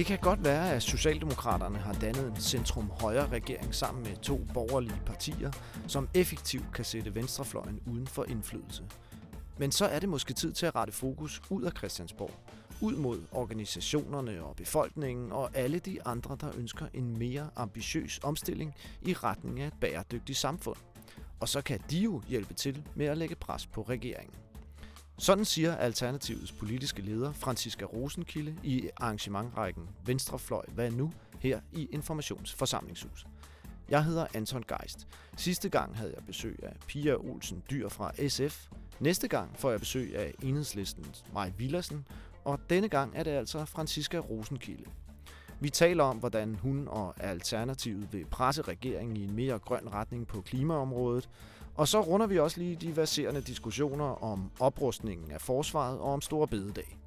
Det kan godt være, at Socialdemokraterne har dannet en centrum-højre regering sammen med to borgerlige partier, som effektivt kan sætte venstrefløjen uden for indflydelse. Men så er det måske tid til at rette fokus ud af Christiansborg, ud mod organisationerne og befolkningen og alle de andre, der ønsker en mere ambitiøs omstilling i retning af et bæredygtigt samfund. Og så kan de jo hjælpe til med at lægge pres på regeringen. Sådan siger Alternativets politiske leder Franziska Rosenkilde i arrangementrækken Venstrefløj Hvad nu? her i Informationsforsamlingshus. Jeg hedder Anton Geist. Sidste gang havde jeg besøg af Pia Olsen Dyr fra SF. Næste gang får jeg besøg af enhedslistens Maj Villersen. Og denne gang er det altså Franziska Rosenkilde. Vi taler om, hvordan hun og Alternativet vil presse regeringen i en mere grøn retning på klimaområdet, og så runder vi også lige de verserende diskussioner om oprustningen af forsvaret og om store bededag.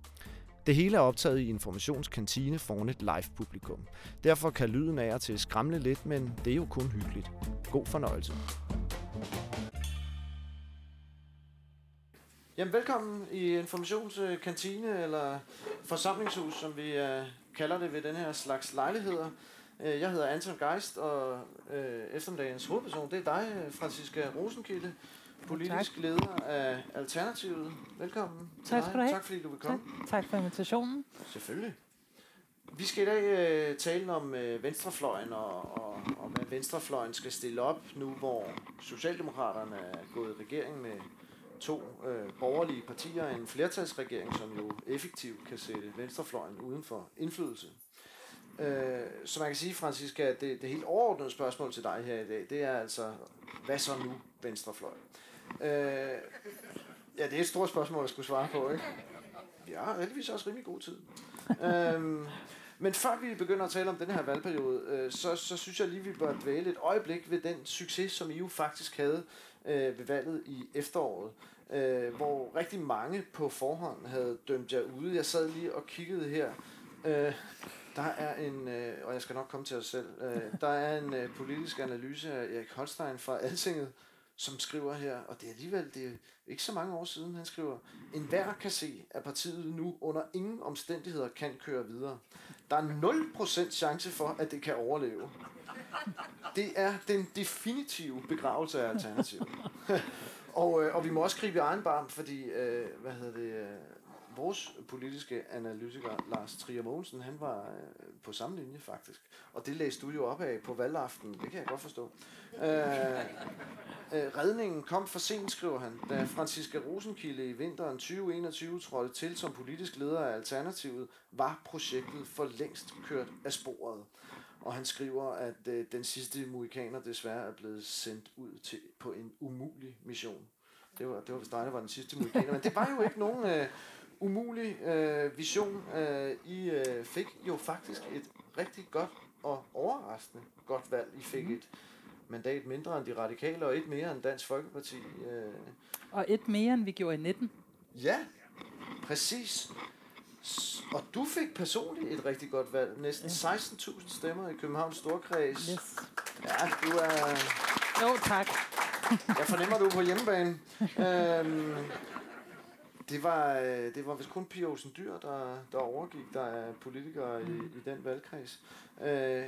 Det hele er optaget i informationskantine foran et live-publikum. Derfor kan lyden af og til skræmme lidt, men det er jo kun hyggeligt. God fornøjelse. Jamen, velkommen i informationskantine, eller forsamlingshus, som vi øh, kalder det ved den her slags lejligheder. Uh, jeg hedder Anton Geist, og uh, eftermiddagens hovedperson, det er dig, Franziska Rosenkilde, politisk tak. leder af Alternativet. Velkommen. Tak du have. Tak fordi du vil komme. Tak, tak for invitationen. Selvfølgelig. Vi skal i dag uh, tale om uh, venstrefløjen og, og, og hvad venstrefløjen skal stille op nu, hvor Socialdemokraterne er gået i regering med to øh, borgerlige partier, en flertalsregering, som jo effektivt kan sætte venstrefløjen uden for indflydelse. Øh, så man kan sige, Francisca, det, det helt overordnede spørgsmål til dig her i dag, det er altså, hvad så nu venstrefløj? Øh, ja, det er et stort spørgsmål at skulle svare på, ikke? Ja, heldigvis også rimelig god tid. øhm, men før vi begynder at tale om den her valgperiode, øh, så, så synes jeg lige, vi bør dvæle et øjeblik ved den succes, som I jo faktisk havde øh, ved valget i efteråret, øh, hvor rigtig mange på forhånd havde dømt jer ude. Jeg sad lige og kiggede her. Øh, der er en, øh, og jeg skal nok komme til os selv, øh, der er en øh, politisk analyse af Erik Holstein fra Altinget, som skriver her, og det er alligevel det er ikke så mange år siden, han skriver, en hver kan se, at partiet nu under ingen omstændigheder kan køre videre. Der er 0% chance for, at det kan overleve. Det er den definitive begravelse af Alternativet. og, øh, og vi må også gribe i egen barm, fordi, øh, hvad hedder det, øh, vores politiske analytiker, Lars Trier Mogensen, han var øh, på samme linje faktisk. Og det læste du jo op af på valgaften, det kan jeg godt forstå. Øh, øh, redningen kom for sent, skriver han, da Franziska Rosenkilde i vinteren 2021 trådte til som politisk leder af Alternativet, var projektet for længst kørt af sporet. Og han skriver, at øh, den sidste muikaner desværre er blevet sendt ud til på en umulig mission. Det var, det var hvis dig, der var den sidste muikaner. Men det var jo ikke nogen øh, umulig øh, vision. Øh, I øh, fik jo faktisk et rigtig godt og overraskende godt valg. I fik et mandat mindre end de radikale, og et mere end Dansk Folkeparti. Øh. Og et mere end vi gjorde i 19. Ja, præcis. Og du fik personligt et rigtig godt valg. Næsten 16.000 stemmer i Københavns Storkreds. Yes. Ja, du er... Jo, tak. Jeg fornemmer, du er på hjemmebane. øhm, det var, øh, det var vist kun Pia Olsen Dyr, der, der overgik, der er politikere i, i den valgkreds. Øh,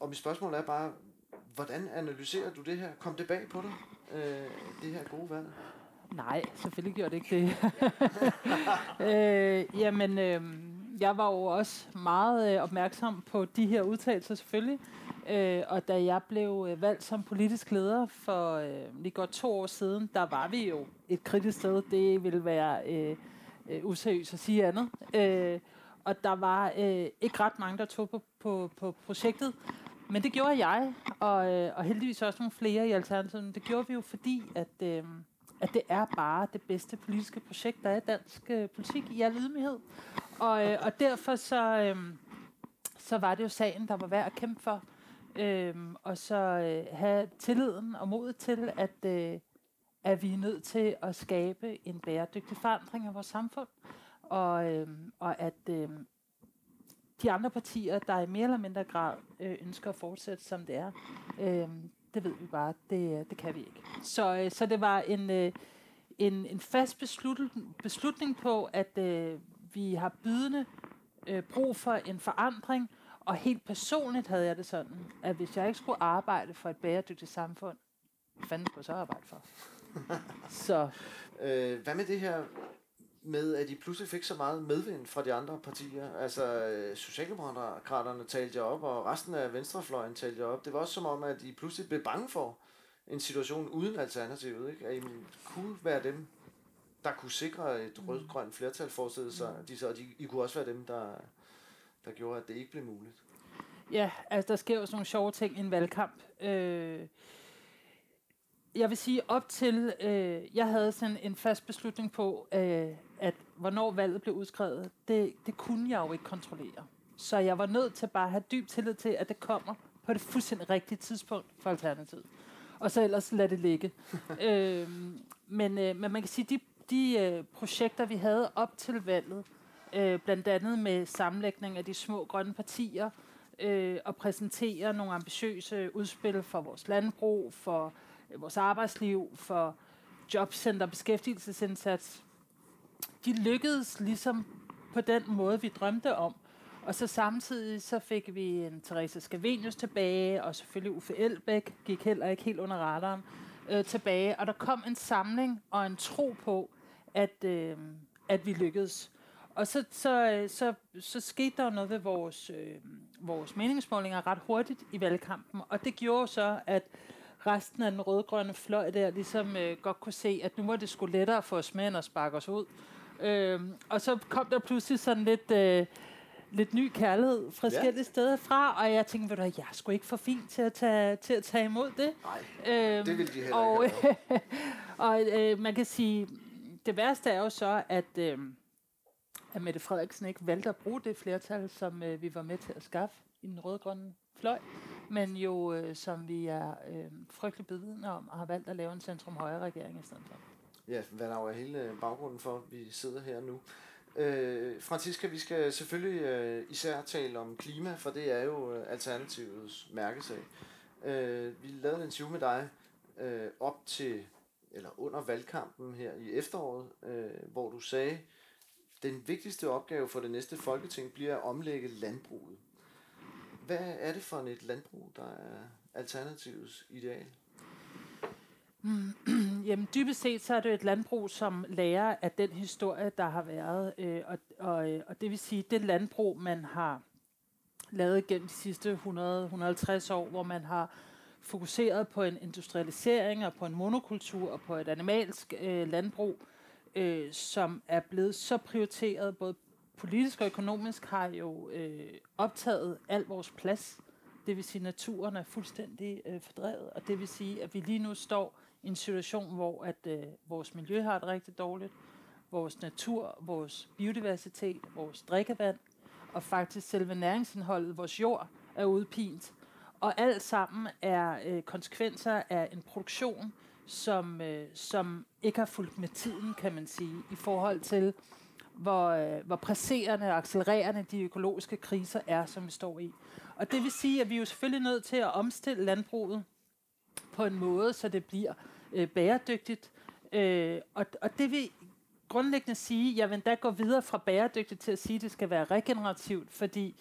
og mit spørgsmål er bare, hvordan analyserer du det her? Kom det bag på dig, øh, det her gode valg? Nej, selvfølgelig gjorde det ikke det. øh, jamen, øh, jeg var jo også meget øh, opmærksom på de her udtalelser selvfølgelig. Øh, og da jeg blev øh, valgt som politisk leder for øh, lige godt to år siden, der var vi jo et kritisk sted. Det ville være øh, øh, useriøst at sige andet. Øh, og der var øh, ikke ret mange, der tog på, på, på projektet. Men det gjorde jeg, og, øh, og heldigvis også nogle flere i Alternativet. Det gjorde vi jo fordi, at, øh, at det er bare det bedste politiske projekt, der er i dansk øh, politik i al ydmyghed. Og, øh, og derfor så, øh, så var det jo sagen, der var værd at kæmpe for. Øhm, og så øh, have tilliden og modet til, at, øh, at vi er nødt til at skabe en bæredygtig forandring af vores samfund. Og, øh, og at, øh, de andre partier, der i mere eller mindre grad øh, ønsker at fortsætte, som det er, øh, det ved vi bare, det, øh, det kan vi ikke. Så, øh, så det var en, øh, en, en fast beslutning, beslutning på, at øh, vi har bydende øh, brug for en forandring, og helt personligt havde jeg det sådan, at hvis jeg ikke skulle arbejde for et bæredygtigt samfund, hvad fanden skulle jeg så arbejde for? så. Øh, hvad med det her med, at de pludselig fik så meget medvind fra de andre partier. Altså, øh, Socialdemokraterne talte jeg op, og resten af Venstrefløjen talte jeg op. Det var også som om, at de pludselig blev bange for en situation uden alternativet. Ikke? At I kunne være dem, der kunne sikre et rød-grønt flertal, forestillede sig de så, og de, I kunne også være dem, der, der gjorde, at det ikke blev muligt. Ja, altså der sker jo sådan nogle sjove ting i en valgkamp. Øh, jeg vil sige, op til, øh, jeg havde sådan en fast beslutning på, øh, at hvornår valget blev udskrevet, det, det kunne jeg jo ikke kontrollere. Så jeg var nødt til bare at have dyb tillid til, at det kommer på det fuldstændig rigtige tidspunkt for Alternativet. Og så ellers lade det ligge. øh, men, øh, men man kan sige, de, de øh, projekter, vi havde op til valget, øh, blandt andet med sammenlægning af de små grønne partier, øh, og præsentere nogle ambitiøse udspil for vores landbrug, for øh, vores arbejdsliv, for jobcenter, beskæftigelsesindsats, de lykkedes ligesom på den måde, vi drømte om. Og så samtidig så fik vi en Therese Scavenius tilbage, og selvfølgelig Uffe Elbæk gik heller ikke helt under radaren øh, tilbage. Og der kom en samling og en tro på, at, øh, at vi lykkedes. Og så, så, så, så skete der noget ved vores, øh, vores meningsmålinger ret hurtigt i valgkampen. Og det gjorde så, at resten af den rødgrønne fløj der ligesom øh, godt kunne se, at nu var det sgu lettere få os med, end at sparke os ud. Øh, og så kom der pludselig sådan lidt... Øh, lidt ny kærlighed fra forskellige ja. steder fra, og jeg tænkte, ved du, jeg er sgu ikke for fint til at tage, til at tage imod det. Nej, øhm, det vil de heller og, ikke Og øh, man kan sige, det værste er jo så, at, øh, at Mette Frederiksen ikke valgte at bruge det flertal, som øh, vi var med til at skaffe i den rødgrønne fløj, men jo øh, som vi er øh, frygtelig bevidne om, og har valgt at lave en centrum-højre regering i stedet for. Ja, hvad der er hele øh, baggrunden for, at vi sidder her nu. Øh, Franziska, vi skal selvfølgelig øh, især tale om klima, for det er jo øh, Alternativets mærkesag. Øh, vi lavede en interview med dig øh, op til, eller under valgkampen her i efteråret, øh, hvor du sagde, den vigtigste opgave for det næste folketing bliver at omlægge landbruget. Hvad er det for et landbrug, der er Alternativets ideal? Mm, jamen dybest set så er det et landbrug, som lærer af den historie, der har været. Øh, og, og, øh, og det vil sige, det landbrug, man har lavet gennem de sidste 100-150 år, hvor man har fokuseret på en industrialisering og på en monokultur og på et animalsk øh, landbrug, øh, som er blevet så prioriteret, både politisk og økonomisk, har jo øh, optaget al vores plads. Det vil sige, at naturen er fuldstændig øh, fordrevet, og det vil sige, at vi lige nu står i en situation, hvor at øh, vores miljø har det rigtig dårligt, vores natur, vores biodiversitet, vores drikkevand, og faktisk selve næringsindholdet, vores jord, er udpint. Og alt sammen er øh, konsekvenser af en produktion, som, øh, som ikke har fulgt med tiden, kan man sige, i forhold til, hvor, øh, hvor presserende og accelererende de økologiske kriser er, som vi står i. Og det vil sige, at vi er jo selvfølgelig nødt til at omstille landbruget på en måde, så det bliver øh, bæredygtigt. Øh, og, og det vil grundlæggende sige, jeg vil endda gå videre fra bæredygtigt til at sige, at det skal være regenerativt, fordi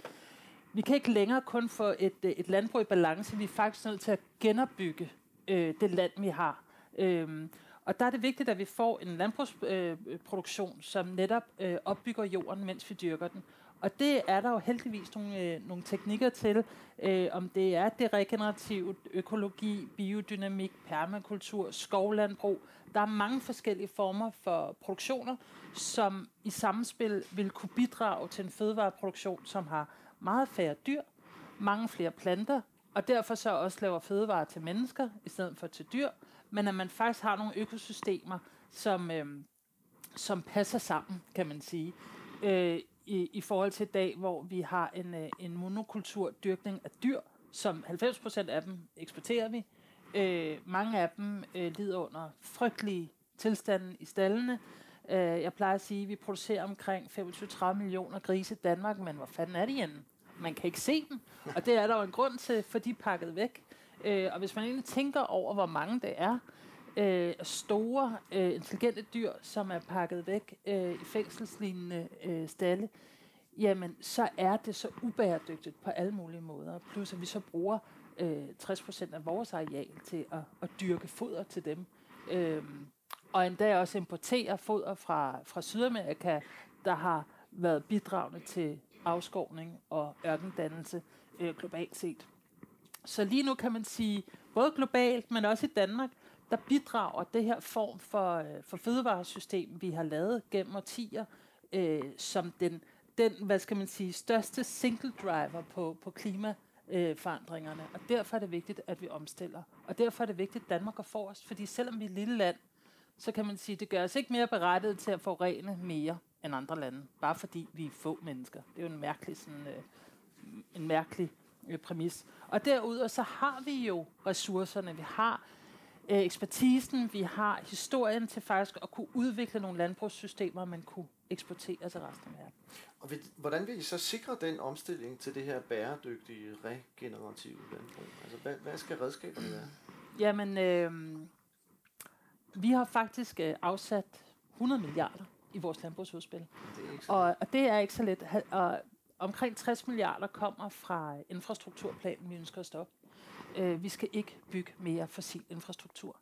vi kan ikke længere kun få et, øh, et landbrug i balance, vi er faktisk nødt til at genopbygge øh, det land, vi har. Øh, og der er det vigtigt, at vi får en landbrugsproduktion, øh, som netop øh, opbygger jorden, mens vi dyrker den. Og det er der jo heldigvis nogle, øh, nogle teknikker til, øh, om det er det regenerative, økologi, biodynamik, permakultur, skovlandbrug. Der er mange forskellige former for produktioner, som i samspil vil kunne bidrage til en fødevareproduktion, som har meget færre dyr, mange flere planter, og derfor så også laver fødevarer til mennesker i stedet for til dyr, men at man faktisk har nogle økosystemer, som, øh, som passer sammen, kan man sige. Øh, i, i forhold til i dag, hvor vi har en, øh, en monokultur dyrkning af dyr, som 90% af dem eksporterer vi. Øh, mange af dem øh, lider under frygtelige tilstanden i stallene. Øh, jeg plejer at sige, at vi producerer omkring 25-30 millioner grise i Danmark, men hvor fanden er de henne? Man kan ikke se dem, og det er der jo en grund til, for de er pakket væk. Øh, og hvis man egentlig tænker over, hvor mange det er, øh, store, øh, intelligente dyr, som er pakket væk øh, i fængselslignende øh, stalle, jamen så er det så ubæredygtigt på alle mulige måder. Plus at vi så bruger øh, 60% af vores areal til at, at dyrke foder til dem. Øh, og endda også importere foder fra, fra Sydamerika, der har været bidragende til afskovning og ørkendannelse øh, globalt set. Så lige nu kan man sige, både globalt, men også i Danmark, der bidrager det her form for, øh, for fødevaresystem, vi har lavet gennem årtier, øh, som den, den, hvad skal man sige, største single driver på, på klimaforandringerne. Og derfor er det vigtigt, at vi omstiller. Og derfor er det vigtigt, at Danmark går forrest, fordi selvom vi er et lille land, så kan man sige, at det gør os ikke mere berettiget til at forurene mere end andre lande, bare fordi vi er få mennesker. Det er jo en mærkelig, sådan, øh, en mærkelig øh, præmis. Og derudover så har vi jo ressourcerne. Vi har øh, ekspertisen, vi har historien til faktisk at kunne udvikle nogle landbrugssystemer, man kunne eksportere til resten af verden. Og hvordan vil I så sikre den omstilling til det her bæredygtige, regenerative landbrug? Altså, hvad, hvad skal redskaberne være? Jamen, øh, vi har faktisk øh, afsat 100 milliarder i vores landbrugsudspil. Det og, og det er ikke så let. Og omkring 60 milliarder kommer fra infrastrukturplanen, vi ønsker at stoppe. Øh, vi skal ikke bygge mere fossil infrastruktur.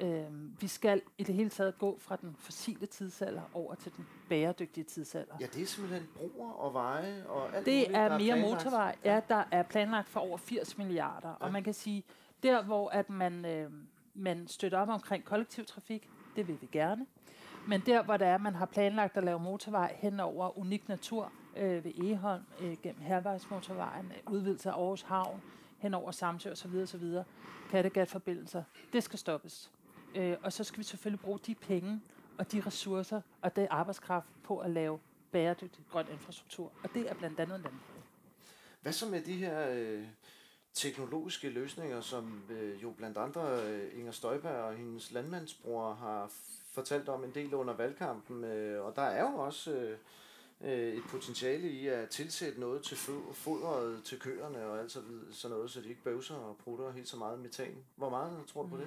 Øh, vi skal i det hele taget gå fra den fossile tidsalder over til den bæredygtige tidsalder. Ja, det er simpelthen broer og veje og alt Det muligt, er, er mere motorvej. Ja, der er planlagt for over 80 milliarder. Ja. Og man kan sige, der hvor at man, øh, man støtter op omkring kollektivtrafik, det vil vi gerne. Men der, hvor der er, man har planlagt at lave motorvej hen over unik natur øh, ved Egeholm, øh, gennem Hervejsmotorvejen, øh, udvidelse af Aarhus Havn, hen over Samsø osv. osv. Kattegat-forbindelser. Det skal stoppes. Øh, og så skal vi selvfølgelig bruge de penge og de ressourcer og det arbejdskraft på at lave bæredygtig grøn infrastruktur. Og det er blandt andet landbruget. Hvad så med de her øh, teknologiske løsninger, som øh, jo blandt andre øh, Inger Støjberg og hendes landmandsbror har fortalt om en del under valgkampen, øh, og der er jo også øh, øh, et potentiale i at tilsætte noget til fodret til køerne og alt sådan noget, så de ikke bøvser og prutter helt så meget metan. Hvor meget tror du på det?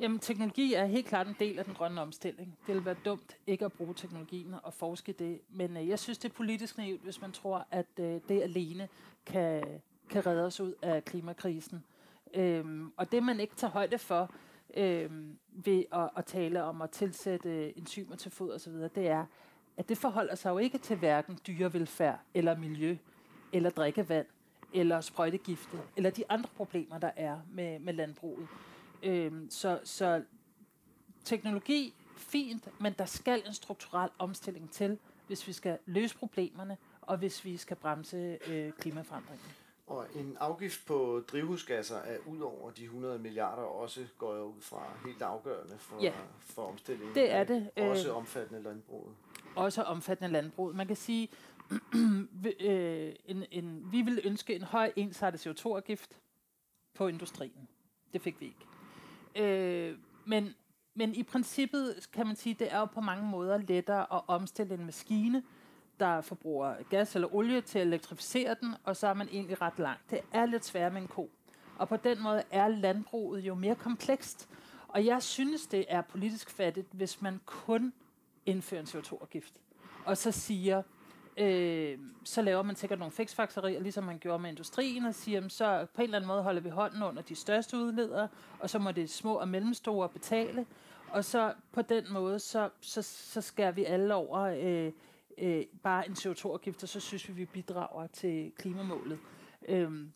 Jamen, teknologi er helt klart en del af den grønne omstilling. Det vil være dumt ikke at bruge teknologien og forske det. Men øh, jeg synes, det er politisk naivt, hvis man tror, at øh, det alene kan, kan redde os ud af klimakrisen. Øhm, og det, man ikke tager højde for øhm, ved at, at tale om at tilsætte enzymer til fod osv., det er, at det forholder sig jo ikke til hverken dyrevelfærd eller miljø eller drikkevand eller sprøjtegifte eller de andre problemer, der er med, med landbruget. Øhm, så, så teknologi, fint, men der skal en strukturel omstilling til, hvis vi skal løse problemerne, og hvis vi skal bremse øh, klimaforandringen. Og en afgift på drivhusgasser er ud over de 100 milliarder også, går jeg ud fra, helt afgørende for, ja, for omstillingen. det er det. Også øh, omfattende landbruget. Også omfattende landbruget. Man kan sige, øh, en, en, vi vil ønske en høj ensartet CO2-afgift på industrien. Det fik vi ikke. Øh, men, men i princippet kan man sige, det er jo på mange måder lettere at omstille en maskine, der forbruger gas eller olie til at elektrificere den, og så er man egentlig ret langt. Det er lidt sværere med en ko. Og på den måde er landbruget jo mere komplekst. Og jeg synes, det er politisk fattigt, hvis man kun indfører en CO2-afgift. Og så siger, øh, så laver man sikkert nogle fiksfakserier, ligesom man gjorde med industrien, og siger, så på en eller anden måde holder vi hånden under de største udledere, og så må det små og mellemstore betale. Og så på den måde, så, så, så skærer vi alle over øh, øh, bare en CO2-afgift, og så synes vi, vi bidrager til klimamålet. Øhm,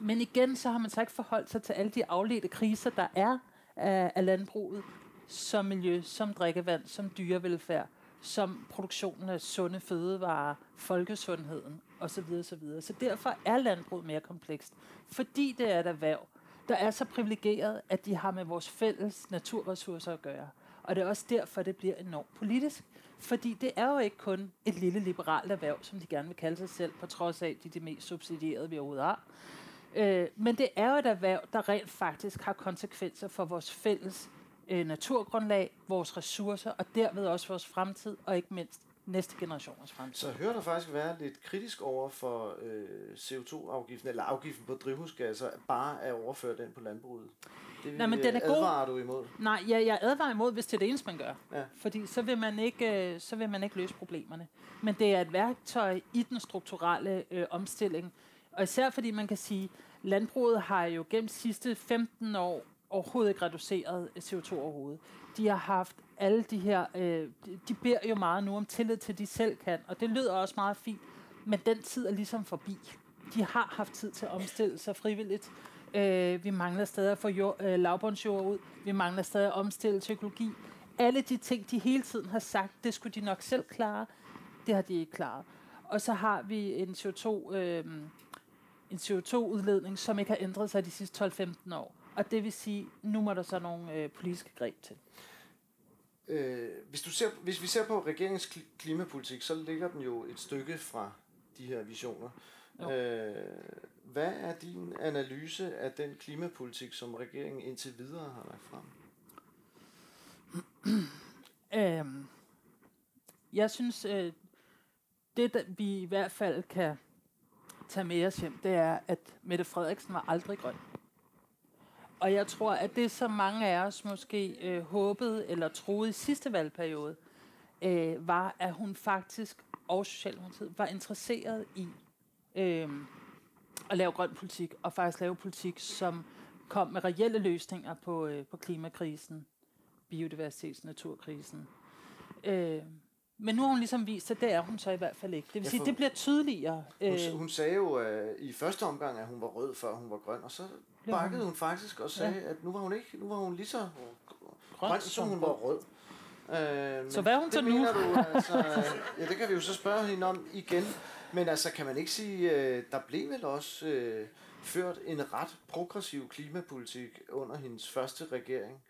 men igen, så har man så ikke forholdt sig til alle de afledte kriser, der er af, af landbruget, som miljø, som drikkevand, som dyrevelfærd, som produktionen af sunde fødevarer, folkesundheden osv. osv. Så derfor er landbruget mere komplekst, fordi det er et erhverv, der er så privilegeret, at de har med vores fælles naturressourcer at gøre. Og det er også derfor, det bliver enormt politisk. Fordi det er jo ikke kun et lille liberalt erhverv, som de gerne vil kalde sig selv, på trods af, at de er de mest subsidierede, vi overhovedet har. Øh, men det er jo et erhverv, der rent faktisk har konsekvenser for vores fælles øh, naturgrundlag, vores ressourcer, og derved også vores fremtid, og ikke mindst næste generationers fremtid. Så hører der faktisk være lidt kritisk over for øh, CO2-afgiften, eller afgiften på drivhusgasser, bare at overføre den på landbruget? Det Nej, men den er god. advarer du imod. Nej, jeg, jeg advarer imod, hvis det er det eneste, man gør. Ja. Fordi så vil, man ikke, øh, så vil man ikke løse problemerne. Men det er et værktøj i den strukturelle øh, omstilling. Og især fordi man kan sige, landbruget har jo gennem de sidste 15 år overhovedet ikke reduceret øh, CO2 overhovedet. De har haft alle de her, øh, de- de beder jo meget nu om tillid til, at de selv kan, og det lyder også meget fint, men den tid er ligesom forbi. De har haft tid til at omstille sig frivilligt. Øh, vi mangler stadig at få jord, øh, lavbundsjord ud. Vi mangler stadig at omstille til økologi. Alle de ting, de hele tiden har sagt, det skulle de nok selv klare, det har de ikke klaret. Og så har vi en CO2, øh, en CO2-udledning, som ikke har ændret sig de sidste 12-15 år. Og det vil sige, nu må der så nogle øh, politiske greb til. Øh, hvis, du ser, hvis vi ser på regeringens kli- klimapolitik, så ligger den jo et stykke fra de her visioner. Jo. Øh, hvad er din analyse af den klimapolitik, som regeringen indtil videre har lagt frem? Øhm, jeg synes, øh, det der, vi i hvert fald kan tage med os hjem, det er, at Mette Frederiksen var aldrig grøn. Og jeg tror, at det, som mange af os måske øh, håbede eller troede i sidste valgperiode, øh, var, at hun faktisk, og Socialdemokratiet, var interesseret i øh, at lave grøn politik, og faktisk lave politik, som kom med reelle løsninger på, øh, på klimakrisen, biodiversitets- naturkrisen. Øh, men nu har hun ligesom vist, at det er hun så i hvert fald ikke. Det vil Ja, sige, det bliver tydeligere. Hun, Øh, hun sagde jo øh, i første omgang, at hun var rød, før hun var grøn, og så bakkede hun- hun faktisk og sagde, at nu var hun ikke, nu var hun lige så grøn, som som hun var rød. Øh, Så hvad er hun det så nu? Du, altså, ja, det kan vi jo så spørge hende om igen. Men altså, kan man ikke sige, øh, der blev vel også øh, ført en ret progressiv klimapolitik under hendes første regering.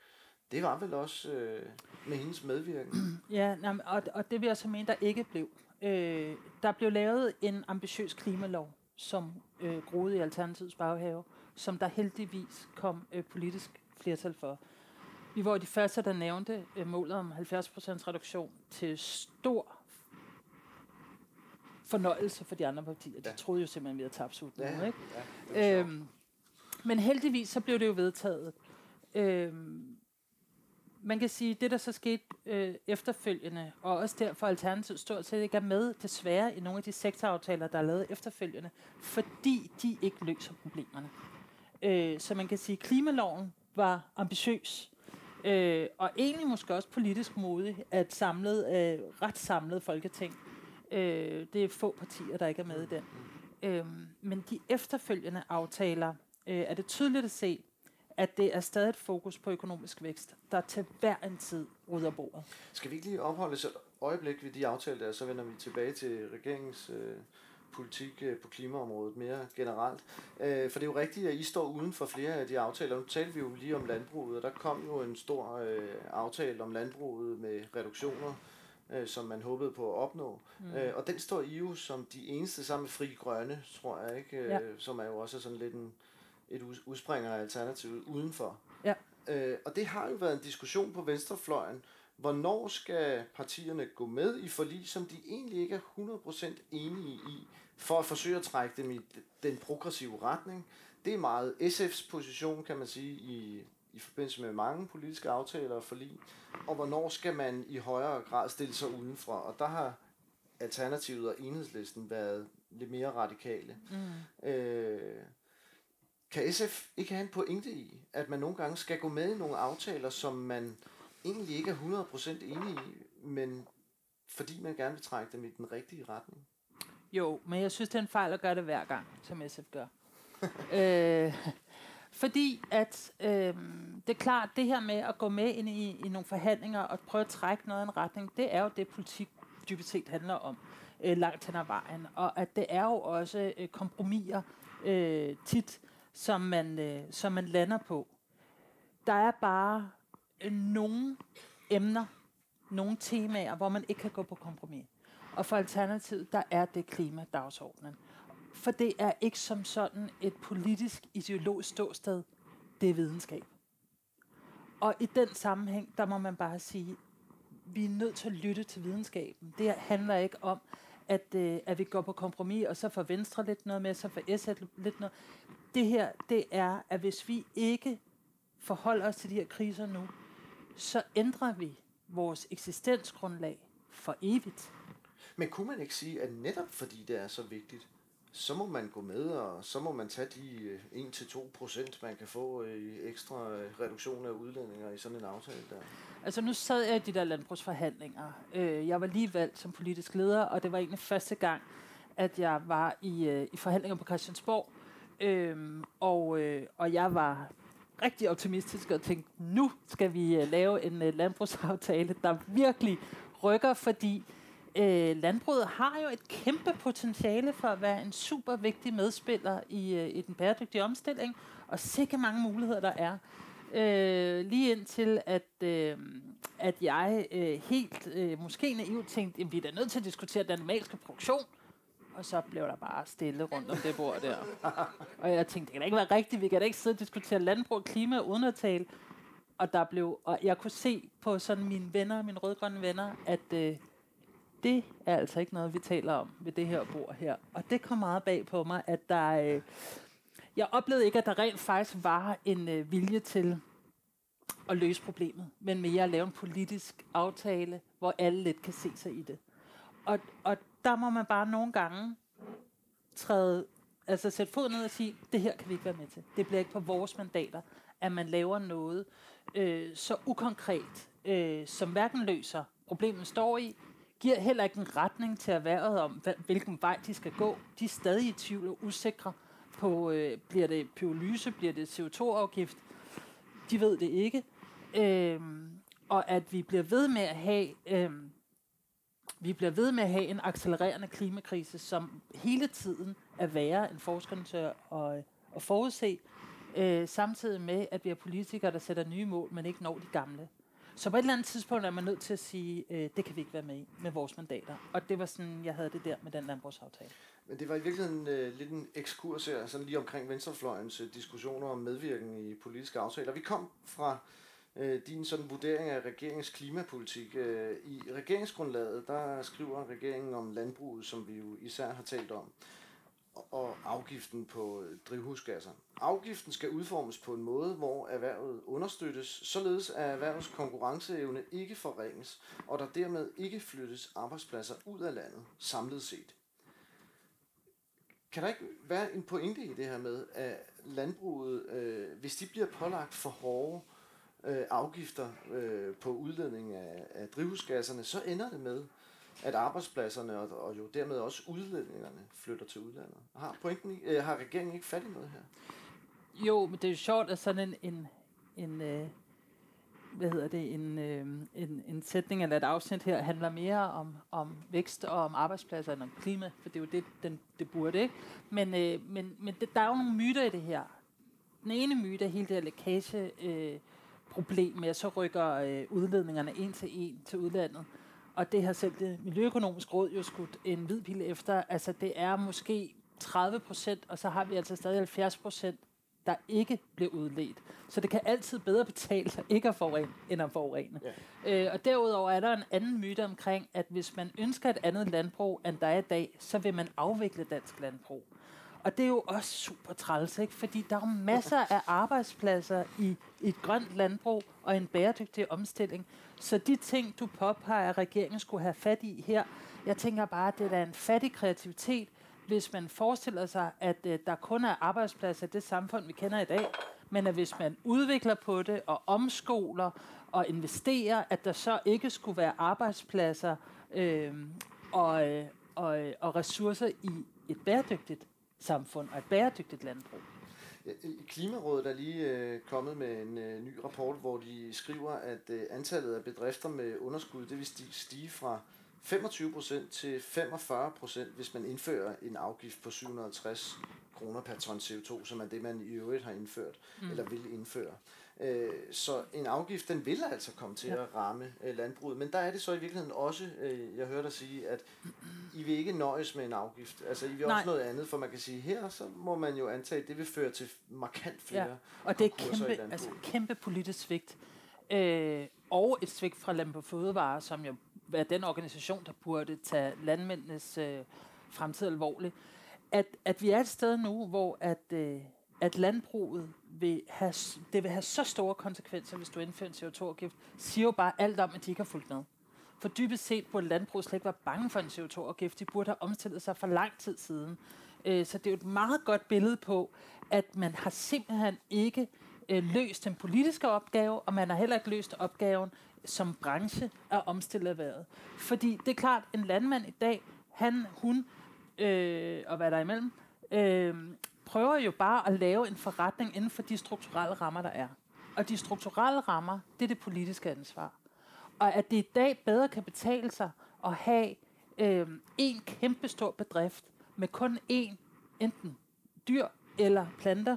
Det var vel også øh, med hendes medvirken. Ja, og, og det vil jeg så mene, der ikke blev. Øh, der blev lavet en ambitiøs klimalov, som øh, groede i Alternativets baghave, som der heldigvis kom øh, politisk flertal for. Vi var de første, der nævnte øh, målet om 70% reduktion til stor fornøjelse for de andre partier. De Ja. troede jo simpelthen, vi havde tabt sult nu, Ja, ikke? ja. Øhm, men heldigvis så blev det jo vedtaget. Øhm, man kan sige, det der så skete øh, efterfølgende, og også derfor Alternativet stort set ikke er med, desværre, i nogle af de sektoraftaler, der er lavet efterfølgende, fordi de ikke løser problemerne. Øh, så man kan sige, at klimaloven var ambitiøs, øh, og egentlig måske også politisk modig, at samlet, øh, ret samlet folketing. Øh, det er få partier, der ikke er med i den. Øh, men de efterfølgende aftaler øh, er det tydeligt at se, at det er stadig et fokus på økonomisk vækst, der til hver en tid rydder bordet. Skal vi ikke lige opholde os et øjeblik ved de aftaler der, så vender vi tilbage til regeringens øh, politik øh, på klimaområdet mere generelt. Øh, for det er jo rigtigt, at I står uden for flere af de aftaler. Nu talte vi jo lige om landbruget, og der kom jo en stor øh, aftale om landbruget med reduktioner, øh, som man håbede på at opnå. Mm. Øh, og den står I jo som de eneste sammen med Fri Grønne, tror jeg, ikke? Øh, Ja. som er jo også sådan lidt en, et ud- udspringer af alternativet udenfor. Ja. Øh, og det har jo været en diskussion på venstrefløjen. Hvornår skal partierne gå med i forlig, som de egentlig ikke er 100% enige i, for at forsøge at trække dem i den progressive retning? Det er meget SF's position, kan man sige, i, i forbindelse med mange politiske aftaler og forlig. Og hvornår skal man i højere grad stille sig udenfor? Og der har Alternativet og Enhedslisten været lidt mere radikale. Mm. Øh, kan SF ikke have en pointe i, at man nogle gange skal gå med i nogle aftaler, som man egentlig ikke er 100% enig i, men fordi man gerne vil trække dem i den rigtige retning? Jo, men jeg synes, det er en fejl at gøre det hver gang, som SF gør. øh, fordi at øh, det er klart, det her med at gå med ind i, i nogle forhandlinger og prøve at trække noget i en retning, det er jo det, politik dybest set handler om øh, langt hen ad vejen. Og at det er jo også øh, kompromiser øh, tit, som man, øh, som man lander på. Der er bare øh, nogle emner, nogle temaer, hvor man ikke kan gå på kompromis. Og for Alternativet, der er det klimadagsordenen. For det er ikke som sådan et politisk, ideologisk ståsted. Det er videnskab. Og i den sammenhæng, der må man bare sige, vi er nødt til at lytte til videnskaben. Det handler ikke om, at, øh, at vi går på kompromis, og så får Venstre lidt noget med, så får SF lidt noget. Det her, det er, at hvis vi ikke forholder os til de her kriser nu, så ændrer vi vores eksistensgrundlag for evigt. Men kunne man ikke sige, at netop fordi det er så vigtigt, så må man gå med, og så må man tage de 1-2 øh, procent, man kan få øh, i ekstra øh, reduktion af udledninger i sådan en aftale der. Altså nu sad jeg i de der landbrugsforhandlinger. Jeg var lige valgt som politisk leder, og det var egentlig første gang, at jeg var i, i forhandlinger på Christiansborg. Øhm, og, øh, og jeg var rigtig optimistisk og tænkte, nu skal vi øh, lave en øh, landbrugsaftale, der virkelig rykker, fordi øh, landbruget har jo et kæmpe potentiale for at være en super vigtig medspiller i, øh, i den bæredygtige omstilling, og sikke mange muligheder der er. Øh, lige indtil at, øh, at jeg øh, helt øh, måske naivt tænkte, at vi er da nødt til at diskutere den animalske produktion, og så blev der bare stille rundt om det bord der. og jeg tænkte, det kan da ikke være rigtigt, vi kan da ikke sidde og diskutere landbrug og klima uden at tale. Og, der blev, og jeg kunne se på sådan mine venner, mine rødgrønne venner, at øh, det er altså ikke noget, vi taler om ved det her bord her. Og det kom meget bag på mig, at der... Øh, jeg oplevede ikke, at der rent faktisk var en øh, vilje til at løse problemet, men mere at lave en politisk aftale, hvor alle lidt kan se sig i det. Og, og der må man bare nogle gange træde, altså sætte fod ned og sige, det her kan vi ikke være med til. Det bliver ikke på vores mandater, at man laver noget øh, så ukonkret, øh, som hverken løser problemet står i, giver heller ikke en retning til erhvervet om, hvilken vej de skal gå. De er stadig i tvivl og usikre på, øh, bliver det pyrolyse, bliver det CO2-afgift. De ved det ikke. Øh, og at vi bliver ved med at have øh, vi bliver ved med at have en accelererende klimakrise, som hele tiden er værre end forskerne tør at, at, at forudse, øh, samtidig med, at vi har politikere, der sætter nye mål, men ikke når de gamle. Så på et eller andet tidspunkt er man nødt til at sige, øh, det kan vi ikke være med i med vores mandater. Og det var sådan, jeg havde det der med den landbrugsaftale. Men det var i virkeligheden øh, lidt en ekskurs her, sådan lige omkring Venstrefløjens øh, diskussioner om medvirken i politiske aftaler. Vi kom fra øh, din sådan vurdering af regeringens klimapolitik. Øh, I regeringsgrundlaget, der skriver regeringen om landbruget, som vi jo især har talt om og afgiften på drivhusgasser. Afgiften skal udformes på en måde, hvor erhvervet understøttes, således at erhvervets konkurrenceevne ikke forringes, og der dermed ikke flyttes arbejdspladser ud af landet samlet set. Kan der ikke være en pointe i det her med, at landbruget, øh, hvis de bliver pålagt for hårde øh, afgifter øh, på udledning af, af drivhusgasserne, så ender det med, at arbejdspladserne og, og jo dermed også udledningerne flytter til udlandet. Har, pointen, øh, har regeringen ikke fat i noget her? Jo, men det er jo sjovt, at sådan en, en, en øh, hvad hedder det, en, øh, en, en sætning eller et afsnit her handler mere om, om vækst og om arbejdspladser end om klima, for det er jo det, den, det burde, ikke? Men, øh, men, men det, der er jo nogle myter i det her. Den ene myte er hele det her lækage øh, problem med, at så rykker øh, udledningerne en til en til udlandet. Og det har selv det Miljøøkonomiske Råd jo skudt en hvid pil efter. Altså det er måske 30 procent, og så har vi altså stadig 70 procent, der ikke bliver udledt. Så det kan altid bedre betale sig ikke at forurene, end at forurene. Ja. Øh, og derudover er der en anden myte omkring, at hvis man ønsker et andet landbrug, end der er i dag, så vil man afvikle dansk landbrug. Og det er jo også super træls, ikke? fordi der er masser af arbejdspladser i, i et grønt landbrug og en bæredygtig omstilling. Så de ting, du påpeger, at regeringen skulle have fat i her, jeg tænker bare, at det er en fattig kreativitet, hvis man forestiller sig, at øh, der kun er arbejdspladser i det samfund, vi kender i dag, men at hvis man udvikler på det og omskoler og investerer, at der så ikke skulle være arbejdspladser øhm, øh, og, og, og ressourcer i et bæredygtigt samfund og et bæredygtigt landbrug. Klimarådet er lige øh, kommet med en øh, ny rapport, hvor de skriver, at øh, antallet af bedrifter med underskud, det vil stige, fra 25% til 45%, hvis man indfører en afgift på 750 kroner per ton CO2, som er det, man i øvrigt har indført, mm. eller vil indføre. Øh, så en afgift, den vil altså komme til ja. at ramme øh, landbruget. Men der er det så i virkeligheden også, øh, jeg hørte dig sige, at I vil ikke nøjes med en afgift. Altså I vil Nej. også noget andet, for man kan sige, her så må man jo antage, at det vil føre til markant flere ja. Og det er kæmpe, altså, kæmpe politisk svigt. Øh, og et svigt fra Landbrug Fødevare, som jo er den organisation, der burde tage landmændenes øh, fremtid alvorligt. At, at vi er et sted nu, hvor at, øh, at landbruget vil have, det vil have så store konsekvenser, hvis du indfører en CO2-afgift, siger jo bare alt om, at de ikke har fulgt med. For dybest set burde landbruget slet ikke være bange for en CO2-afgift. De burde have omstillet sig for lang tid siden. Øh, så det er jo et meget godt billede på, at man har simpelthen ikke øh, løst den politiske opgave, og man har heller ikke løst opgaven som branche at omstille erhvervet. Fordi det er klart, en landmand i dag, han, hun øh, og hvad der er imellem, øh, prøver jo bare at lave en forretning inden for de strukturelle rammer, der er. Og de strukturelle rammer, det er det politiske ansvar. Og at det i dag bedre kan betale sig at have øh, en kæmpe stor bedrift med kun én, enten dyr eller planter,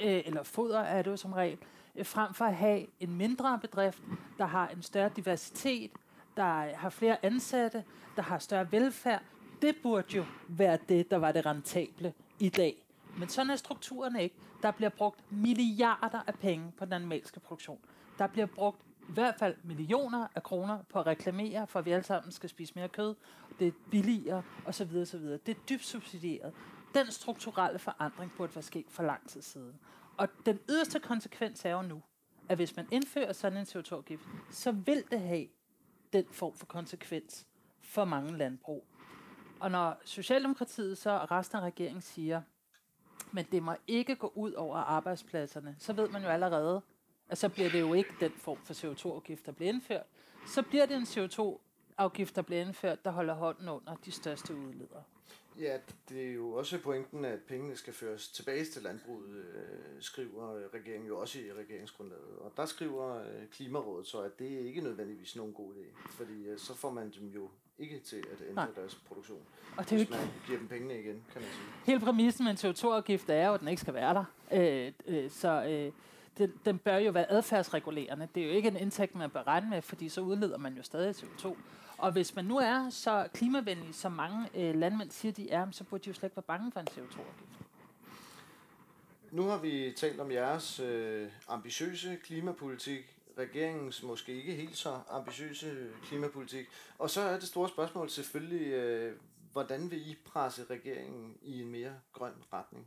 øh, eller foder er det jo som regel, øh, frem for at have en mindre bedrift, der har en større diversitet, der har flere ansatte, der har større velfærd. Det burde jo være det, der var det rentable i dag. Men sådan er strukturen ikke. Der bliver brugt milliarder af penge på den animalske produktion. Der bliver brugt i hvert fald millioner af kroner på at reklamere, for at vi alle sammen skal spise mere kød. Det er billigere osv. osv. Det er dybt subsidieret. Den strukturelle forandring burde være sket for lang tid siden. Og den yderste konsekvens er jo nu, at hvis man indfører sådan en CO2-afgift, så vil det have den form for konsekvens for mange landbrug. Og når Socialdemokratiet så og resten af regeringen siger, men det må ikke gå ud over arbejdspladserne, så ved man jo allerede, at så bliver det jo ikke den form for CO2-afgift, der bliver indført. Så bliver det en CO2-afgift, der bliver indført, der holder hånden under de største udledere. Ja, det er jo også pointen, at pengene skal føres tilbage til landbruget, øh, skriver regeringen jo også i regeringsgrundlaget. Og der skriver øh, Klimarådet så, at det er ikke nødvendigvis nogen god idé, fordi øh, så får man dem jo ikke til at ændre Nej. deres produktion. Og det er hvis man ikke... giver dem pengene igen, kan man sige. Hele præmissen med en CO2-afgift er jo, at den ikke skal være der. Øh, øh, så øh, den, den bør jo være adfærdsregulerende. Det er jo ikke en indtægt, man bør regne med, fordi så udleder man jo stadig CO2. Og hvis man nu er så klimavenlig, som mange øh, landmænd siger, de er, så burde de jo slet ikke være bange for en CO2-afgift. Nu har vi talt om jeres øh, ambitiøse klimapolitik, regeringens måske ikke helt så ambitiøse klimapolitik. Og så er det store spørgsmål selvfølgelig, øh, hvordan vil I presse regeringen i en mere grøn retning?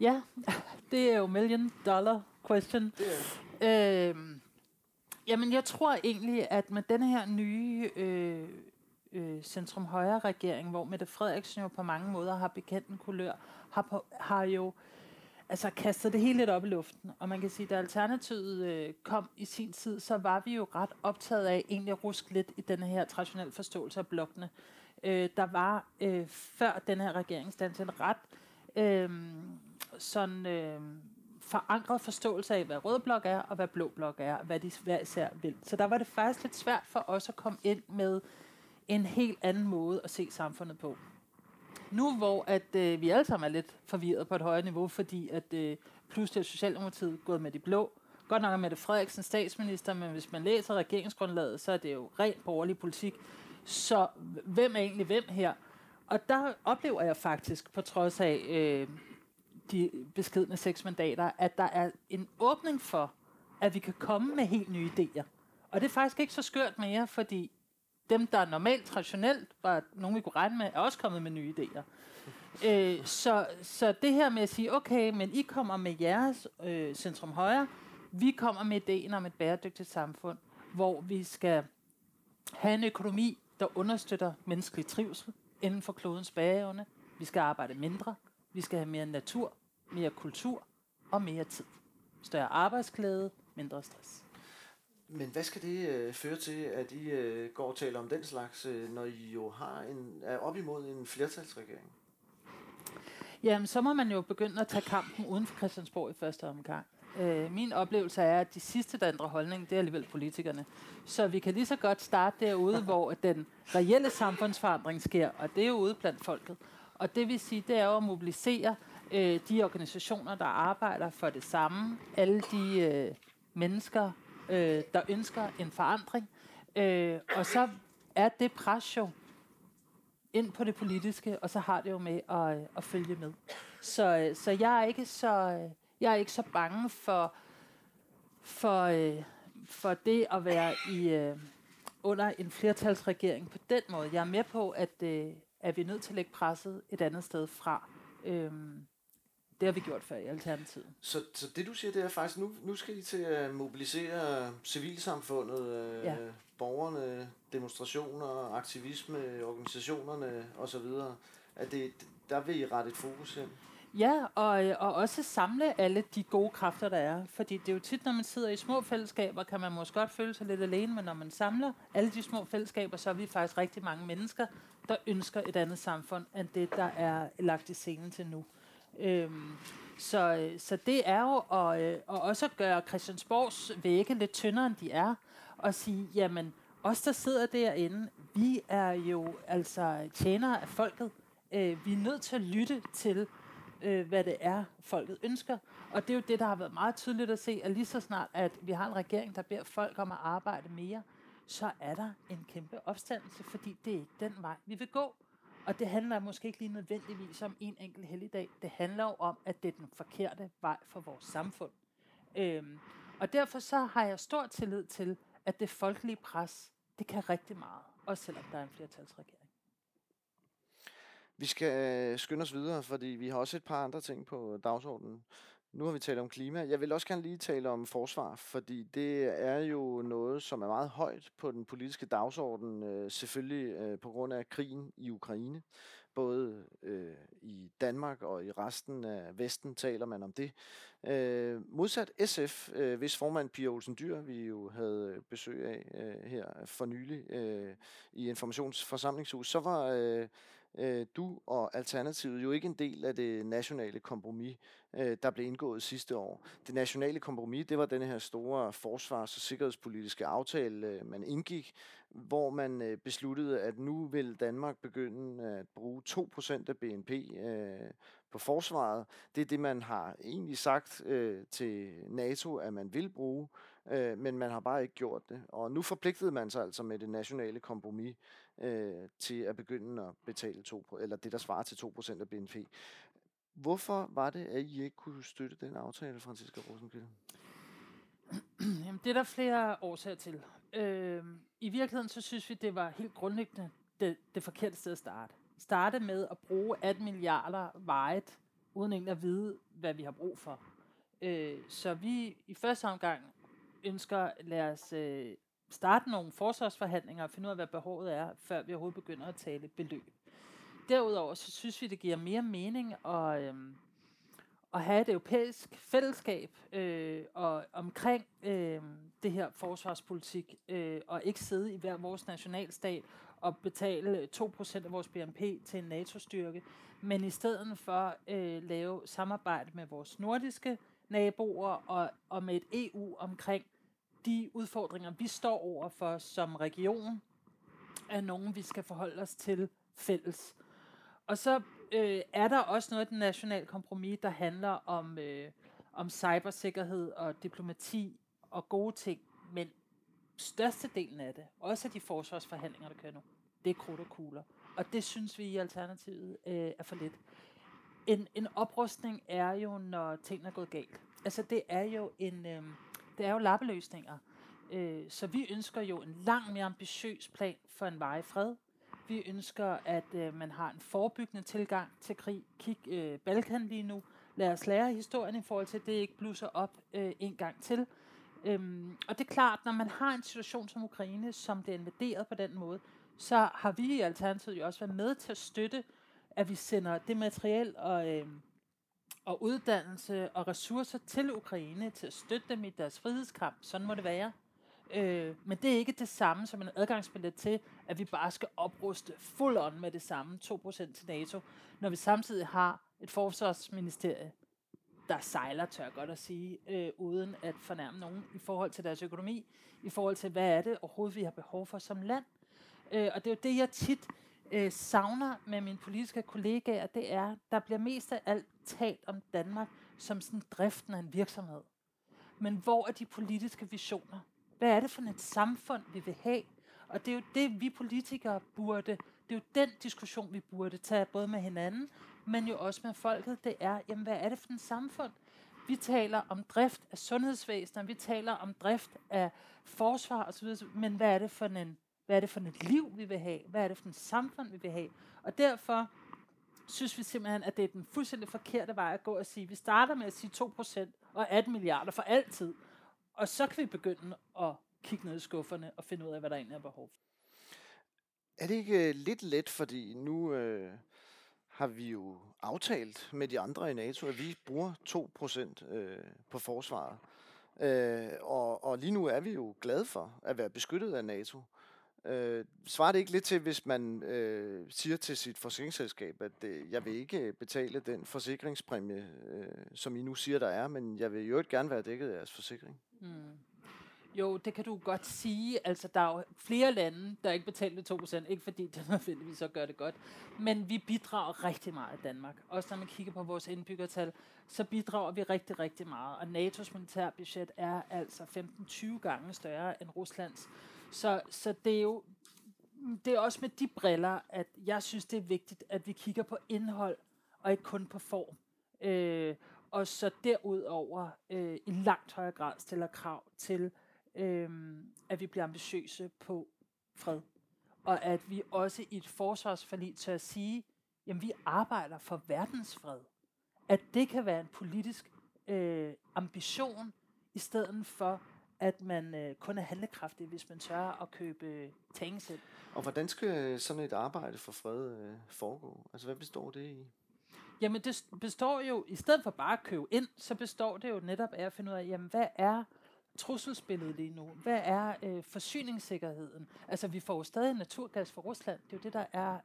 Ja, det er jo million dollar question. Det er. Øhm, jamen, jeg tror egentlig, at med den her nye øh, øh, centrum-højre-regering, hvor Mette Frederiksen jo på mange måder har bekendt en kulør, har, på, har jo altså kastede det hele lidt op i luften. Og man kan sige, at da Alternativet øh, kom i sin tid, så var vi jo ret optaget af egentlig at ruske lidt i den her traditionelle forståelse af blokkene. Øh, der var øh, før den her regeringsdannelse en ret øh, sådan øh, forankret forståelse af, hvad rød blok er, og hvad blå blok er, og hvad de hver især vil. Så der var det faktisk lidt svært for os at komme ind med en helt anden måde at se samfundet på. Nu hvor at øh, vi alle sammen er lidt forvirret på et højere niveau, fordi at øh, pludselig er Socialdemokratiet gået med de blå, Godt nok er Mette Frederiksen statsminister, men hvis man læser regeringsgrundlaget, så er det jo rent borgerlig politik. Så hvem er egentlig hvem her? Og der oplever jeg faktisk, på trods af øh, de beskedne seks mandater, at der er en åbning for, at vi kan komme med helt nye idéer. Og det er faktisk ikke så skørt mere, fordi dem, der normalt traditionelt var nogen, vi kunne regne med, er også kommet med nye idéer. Øh, så, så det her med at sige, okay, men I kommer med jeres øh, centrum højre, vi kommer med ideen om et bæredygtigt samfund, hvor vi skal have en økonomi, der understøtter menneskelig trivsel inden for klodens bageevne. Vi skal arbejde mindre. Vi skal have mere natur, mere kultur og mere tid. Større arbejdsglæde, mindre stress. Men hvad skal det øh, føre til, at I øh, går og taler om den slags, øh, når I jo har en, er op imod en flertalsregering? Jamen, så må man jo begynde at tage kampen uden for Christiansborg i første omgang. Øh, min oplevelse er, at de sidste, der ændrer holdning, det er alligevel politikerne. Så vi kan lige så godt starte derude, hvor den reelle samfundsforandring sker, og det er jo ude blandt folket. Og det vil sige, det er jo at mobilisere øh, de organisationer, der arbejder for det samme, alle de øh, mennesker, øh, der ønsker en forandring. Øh, og så er det pres jo ind på det politiske, og så har det jo med at, øh, at følge med. Så, øh, så jeg er ikke så øh, jeg er ikke så bange for for for det at være i under en flertalsregering på den måde. Jeg er med på at at vi er nødt til at lægge presset et andet sted fra. Øh, det har vi gjort før i Alternativet. Så, så det du siger, det er faktisk, nu, nu skal I til at mobilisere civilsamfundet, øh, ja. borgerne, demonstrationer, aktivisme, organisationerne osv. At det, der vil I rette et fokus hen? Ja, og, øh, og også samle alle de gode kræfter, der er. Fordi det er jo tit, når man sidder i små fællesskaber, kan man måske godt føle sig lidt alene, men når man samler alle de små fællesskaber, så er vi faktisk rigtig mange mennesker, der ønsker et andet samfund, end det, der er lagt i scenen til nu. Øhm, så, øh, så det er jo at, øh, at også at gøre Christiansborgs vægge lidt tyndere, end de er, og sige, jamen, os, der sidder derinde, vi er jo altså tjenere af folket. Øh, vi er nødt til at lytte til, øh, hvad det er, folket ønsker. Og det er jo det, der har været meget tydeligt at se, at lige så snart, at vi har en regering, der beder folk om at arbejde mere, så er der en kæmpe opstandelse, fordi det er ikke den vej, vi vil gå. Og det handler måske ikke lige nødvendigvis om en enkelt helligdag. Det handler jo om, at det er den forkerte vej for vores samfund. Øhm, og derfor så har jeg stor tillid til, at det folkelige pres, det kan rigtig meget, også selvom der er en flertalsregering. Vi skal øh, skynde os videre, fordi vi har også et par andre ting på dagsordenen. Nu har vi talt om klima. Jeg vil også gerne lige tale om forsvar, fordi det er jo noget, som er meget højt på den politiske dagsorden, øh, selvfølgelig øh, på grund af krigen i Ukraine. Både øh, i Danmark og i resten af Vesten taler man om det. Øh, modsat SF, øh, hvis formand Pia Olsen Dyr, vi jo havde besøg af øh, her for nylig øh, i Informationsforsamlingshus, så var øh, øh, du og Alternativet jo ikke en del af det nationale kompromis, øh, der blev indgået sidste år. Det nationale kompromis, det var den her store forsvars- og sikkerhedspolitiske aftale, øh, man indgik, hvor man øh, besluttede, at nu vil Danmark begynde at bruge 2% af BNP øh, på forsvaret. Det er det, man har egentlig sagt øh, til NATO, at man vil bruge, øh, men man har bare ikke gjort det. Og nu forpligtede man sig altså med det nationale kompromis øh, til at begynde at betale 2, eller det, der svarer til 2% af BNP. Hvorfor var det, at I ikke kunne støtte den aftale, Franziska Rosenkilde? Jamen, det er der flere årsager til. Øh, I virkeligheden så synes vi, det var helt grundlæggende det, det forkerte sted at starte. Starte med at bruge 18 milliarder vejet, uden egentlig at vide, hvad vi har brug for. Øh, så vi i første omgang ønsker, lad os øh, starte nogle forsvarsforhandlinger og finde ud af, hvad behovet er, før vi overhovedet begynder at tale beløb. Derudover så synes vi, det giver mere mening at, øh, at have et europæisk fællesskab øh, og omkring øh, det her forsvarspolitik, øh, og ikke sidde i hver vores nationalstat og betale øh, 2% af vores BNP til en NATO-styrke, men i stedet for øh, lave samarbejde med vores nordiske naboer og, og med et EU omkring de udfordringer, vi står over for som region, er nogen, vi skal forholde os til fælles. Og så øh, er der også noget af den nationale kompromis, der handler om, øh, om cybersikkerhed og diplomati og gode ting, men størstedelen af det, også af de forsvarsforhandlinger, der kører nu, det er krudt og kugler. Og det synes vi i Alternativet øh, er for lidt. En, en oprustning er jo, når tingene er gået galt. Altså det er jo en, øh, det er jo lappeløsninger. Øh, så vi ønsker jo en langt mere ambitiøs plan for en varig fred. Vi ønsker, at øh, man har en forebyggende tilgang til krig. Kig øh, Balkan lige nu. Lad os lære historien i forhold til, at det ikke blusser op øh, en gang til. Øhm, og det er klart, når man har en situation som Ukraine, som det er invaderet på den måde, så har vi i Alternativet jo også været med til at støtte, at vi sender det materiel og, øh, og uddannelse og ressourcer til Ukraine til at støtte dem i deres frihedskamp. Sådan må det være. Øh, men det er ikke det samme som en adgangsbillet til, at vi bare skal opruste fuld on med det samme 2% til NATO, når vi samtidig har et forsvarsministerie, der sejler, tør godt at sige, øh, uden at fornærme nogen i forhold til deres økonomi, i forhold til, hvad er det overhovedet, vi har behov for som land. Øh, og det er jo det, jeg tit øh, savner med mine politiske kollegaer, det er, der bliver mest af alt talt om Danmark som sådan driften af en virksomhed. Men hvor er de politiske visioner? Hvad er det for et samfund, vi vil have? Og det er jo det, vi politikere burde, det er jo den diskussion, vi burde tage både med hinanden, men jo også med folket. Det er, jamen hvad er det for et samfund? Vi taler om drift af sundhedsvæsenet, vi taler om drift af forsvar osv., men hvad er det for en hvad er det for et liv, vi vil have? Hvad er det for et samfund, vi vil have? Og derfor synes vi simpelthen, at det er den fuldstændig forkerte vej at gå og sige, vi starter med at sige 2% og 18 milliarder for altid, og så kan vi begynde at kigge ned i skufferne og finde ud af, hvad der egentlig er behov for. Er det ikke øh, lidt let, fordi nu øh, har vi jo aftalt med de andre i NATO, at vi bruger 2% øh, på forsvaret. Øh, og, og lige nu er vi jo glade for at være beskyttet af NATO. Øh, svarer det ikke lidt til, hvis man øh, siger til sit forsikringsselskab, at øh, jeg vil ikke øh, betale den forsikringspræmie, øh, som I nu siger, der er, men jeg vil jo ikke gerne være dækket af jeres forsikring? Mm. Jo, det kan du godt sige. Altså, der er jo flere lande, der ikke betaler 2%, ikke fordi det nødvendigvis så gør det godt. Men vi bidrager rigtig meget i Danmark. Også når man kigger på vores indbyggertal, så bidrager vi rigtig, rigtig meget. Og NATO's militærbudget er altså 15-20 gange større end Ruslands. Så, så det er jo det er også med de briller, at jeg synes, det er vigtigt, at vi kigger på indhold, og ikke kun på form. Øh, og så derudover øh, i langt højere grad stiller krav til øh, at vi bliver ambitiøse på fred. Og at vi også i et forsvarsforlig tør at sige, jamen vi arbejder for verdensfred. At det kan være en politisk øh, ambition, i stedet for at man øh, kun er handlekraftig, hvis man tør at købe øh, tænksel. Og hvordan skal sådan et arbejde for fred øh, foregå? Altså hvad består det i? Jamen det består jo, i stedet for bare at købe ind, så består det jo netop af at finde ud af, jamen hvad er trusselsbilledet lige nu? Hvad er øh, forsyningssikkerheden? Altså, vi får jo stadig naturgas fra Rusland. Det er jo det, der er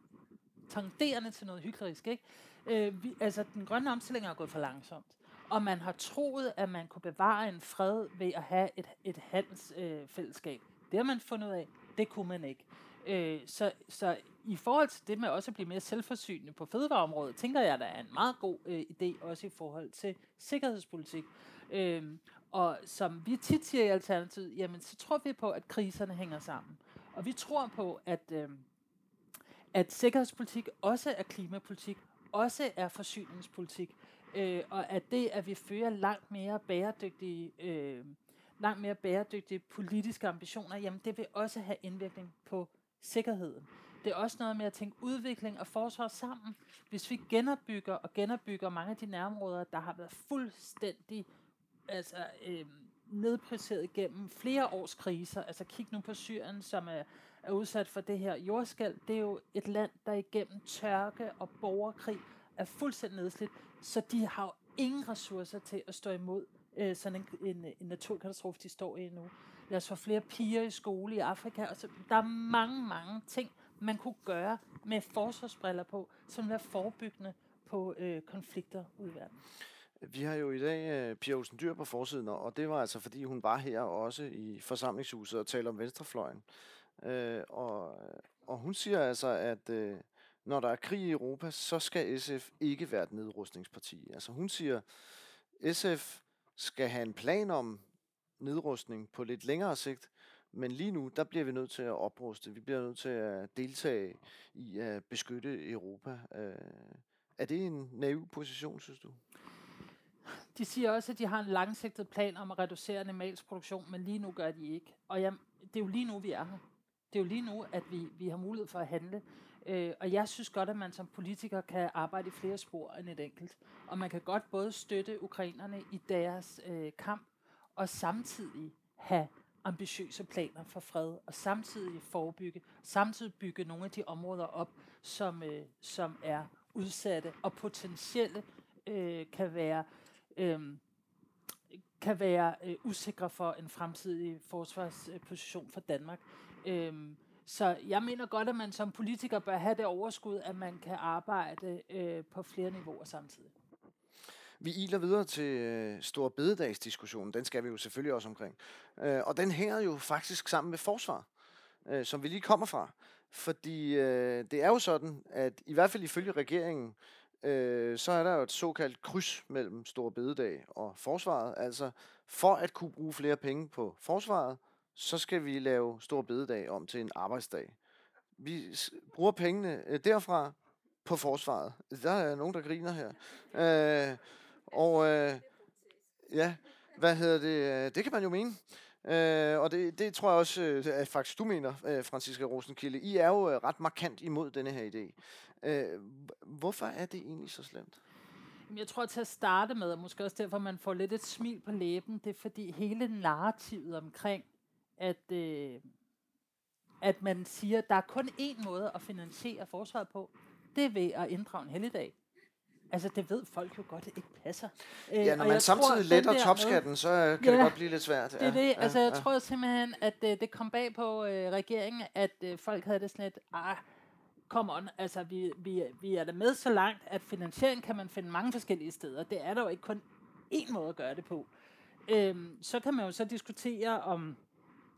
tangerende til noget hyggelig, ikke? Øh, vi, altså, den grønne omstilling er gået for langsomt. Og man har troet, at man kunne bevare en fred ved at have et, et handelsfællesskab. Øh, det har man fundet ud af. Det kunne man ikke. Øh, så, så i forhold til det med også at blive mere selvforsynende på fødevareområdet, tænker jeg, at der er en meget god øh, idé også i forhold til sikkerhedspolitik. Øh, og som vi tit siger i Alternativet, jamen så tror vi på, at kriserne hænger sammen. Og vi tror på, at, øh, at sikkerhedspolitik også er klimapolitik, også er forsyningspolitik, øh, og at det, at vi fører langt mere bæredygtige, øh, langt mere bæredygtige politiske ambitioner, jamen det vil også have indvirkning på sikkerheden. Det er også noget med at tænke udvikling og forsvar sammen. Hvis vi genopbygger og genopbygger mange af de nærområder, der har været fuldstændig altså, øh, nedprioriteret gennem flere års kriser. Altså kig nu på Syrien, som er, er udsat for det her jordskæld. Det er jo et land, der igennem tørke og borgerkrig er fuldstændig nedslidt, så de har jo ingen ressourcer til at stå imod øh, sådan en, en, en naturkatastrofe, de står i nu. Lad os få flere piger i skole i Afrika. Og så, der er mange, mange ting, man kunne gøre med forsvarsbriller på, som er forebyggende på øh, konflikter ude i verden. Vi har jo i dag øh, Pia Olsen Dyr på forsiden, og det var altså fordi hun var her også i forsamlingshuset og talte om venstrefløjen. Øh, og, og hun siger altså, at øh, når der er krig i Europa, så skal SF ikke være et nedrustningsparti. Altså hun siger, SF skal have en plan om nedrustning på lidt længere sigt, men lige nu, der bliver vi nødt til at opruste. Vi bliver nødt til at deltage i at beskytte Europa. Øh, er det en naiv position, synes du? De siger også, at de har en langsigtet plan om at reducere animalsk produktion, men lige nu gør de ikke. Og jamen, det er jo lige nu, vi er her. Det er jo lige nu, at vi, vi har mulighed for at handle. Øh, og jeg synes godt, at man som politiker kan arbejde i flere spor end et enkelt. Og man kan godt både støtte ukrainerne i deres øh, kamp, og samtidig have ambitiøse planer for fred, og samtidig forebygge, samtidig bygge nogle af de områder op, som, øh, som er udsatte og potentielle øh, kan være øh, kan være øh, usikre for en fremtidig forsvarsposition for Danmark. Øh, så jeg mener godt, at man som politiker bør have det overskud, at man kan arbejde øh, på flere niveauer samtidig. Vi iler videre til øh, Stor Bededagsdiskussionen. Den skal vi jo selvfølgelig også omkring. Øh, og den hænger jo faktisk sammen med forsvar, øh, som vi lige kommer fra. Fordi øh, det er jo sådan, at i hvert fald ifølge regeringen, øh, så er der jo et såkaldt kryds mellem Stor Bededag og forsvaret. Altså, for at kunne bruge flere penge på forsvaret, så skal vi lave Stor Bededag om til en arbejdsdag. Vi bruger pengene øh, derfra på forsvaret. Der er nogen, der griner her. Øh, og øh, ja, hvad hedder det? Øh, det kan man jo mene. Øh, og det, det tror jeg også, øh, at faktisk du mener, øh, Franziska Rosenkilde. I er jo øh, ret markant imod denne her idé. Øh, hvorfor er det egentlig så slemt? Jeg tror til at starte med, og måske også derfor, man får lidt et smil på læben, det er fordi hele narrativet omkring, at, øh, at man siger, at der er kun én måde at finansiere forsvaret på, det er ved at inddrage en helligdag. Altså, det ved folk jo godt, det ikke passer. Øh, ja, når man samtidig tror, letter topskatten, så øh, kan ja, det godt blive lidt svært. Det er ja, det. Altså, ja, jeg ja. tror simpelthen, at øh, det kom bag på øh, regeringen, at øh, folk havde det sådan lidt, ah, come on, altså, vi, vi, vi er der med så langt, at finansiering kan man finde mange forskellige steder. Det er der jo ikke kun én måde at gøre det på. Øhm, så kan man jo så diskutere, om,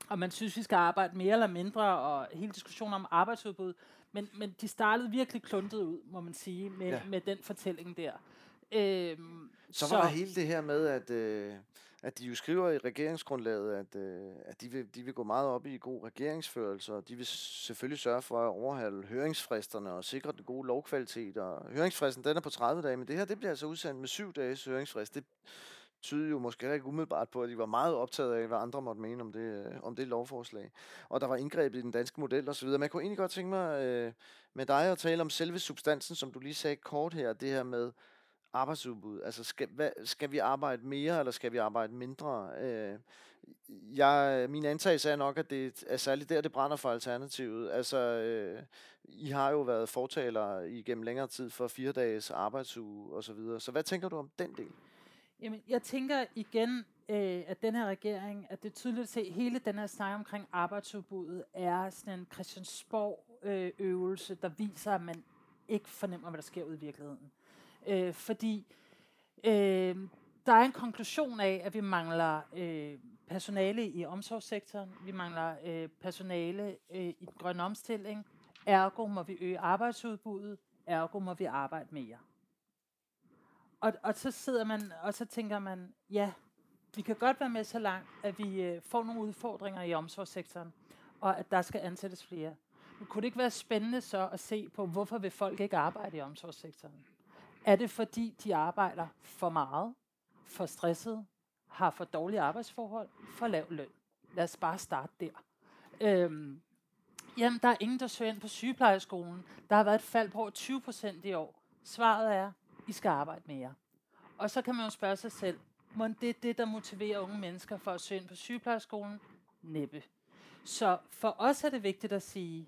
om man synes, vi skal arbejde mere eller mindre, og hele diskussionen om arbejdsudbud. Men, men de startede virkelig kluntet ud, må man sige, med, ja. med den fortælling der. Øhm, så var så, der hele det her med, at, øh, at de jo skriver i regeringsgrundlaget, at, øh, at de, vil, de vil gå meget op i god regeringsførelse, og de vil selvfølgelig sørge for at overholde høringsfristerne og sikre den gode lovkvalitet. Og høringsfristen den er på 30 dage, men det her det bliver altså udsendt med syv dages høringsfrist. Det, tyder jo måske ikke umiddelbart på, at de var meget optaget af, hvad andre måtte mene om det, øh, om det lovforslag. Og der var indgreb i den danske model osv. Men jeg kunne egentlig godt tænke mig øh, med dig at tale om selve substansen, som du lige sagde kort her, det her med arbejdsudbud. Altså, skal, hvad, skal vi arbejde mere, eller skal vi arbejde mindre? Øh, jeg, min antagelse er nok, at det er særligt der, det brænder for alternativet. Altså, øh, I har jo været fortalere igennem længere tid for fire dages arbejdsuge osv. Så, videre. så hvad tænker du om den del? Jamen, jeg tænker igen, øh, at den her regering, at det er tydeligt at se, at hele den her snak omkring arbejdsudbuddet er sådan en Christiansborg-øvelse, der viser, at man ikke fornemmer, hvad der sker ud i virkeligheden. Øh, fordi øh, der er en konklusion af, at vi mangler øh, personale i omsorgssektoren, vi mangler øh, personale øh, i den grønne omstilling, ergo må vi øge arbejdsudbuddet, ergo må vi arbejde mere. Og, og så sidder man, og så tænker man, ja, vi kan godt være med så langt, at vi øh, får nogle udfordringer i omsorgssektoren, og at der skal ansættes flere. Men kunne det ikke være spændende så at se på, hvorfor vil folk ikke arbejde i omsorgssektoren? Er det fordi, de arbejder for meget, for stresset, har for dårlige arbejdsforhold, for lav løn? Lad os bare starte der. Øhm, jamen, der er ingen, der søger ind på sygeplejeskolen. Der har været et fald på over 20 procent i år. Svaret er, i skal arbejde mere. Og så kan man jo spørge sig selv, må det er det, der motiverer unge mennesker for at søge ind på sygeplejeskolen? Næppe. Så for os er det vigtigt at sige,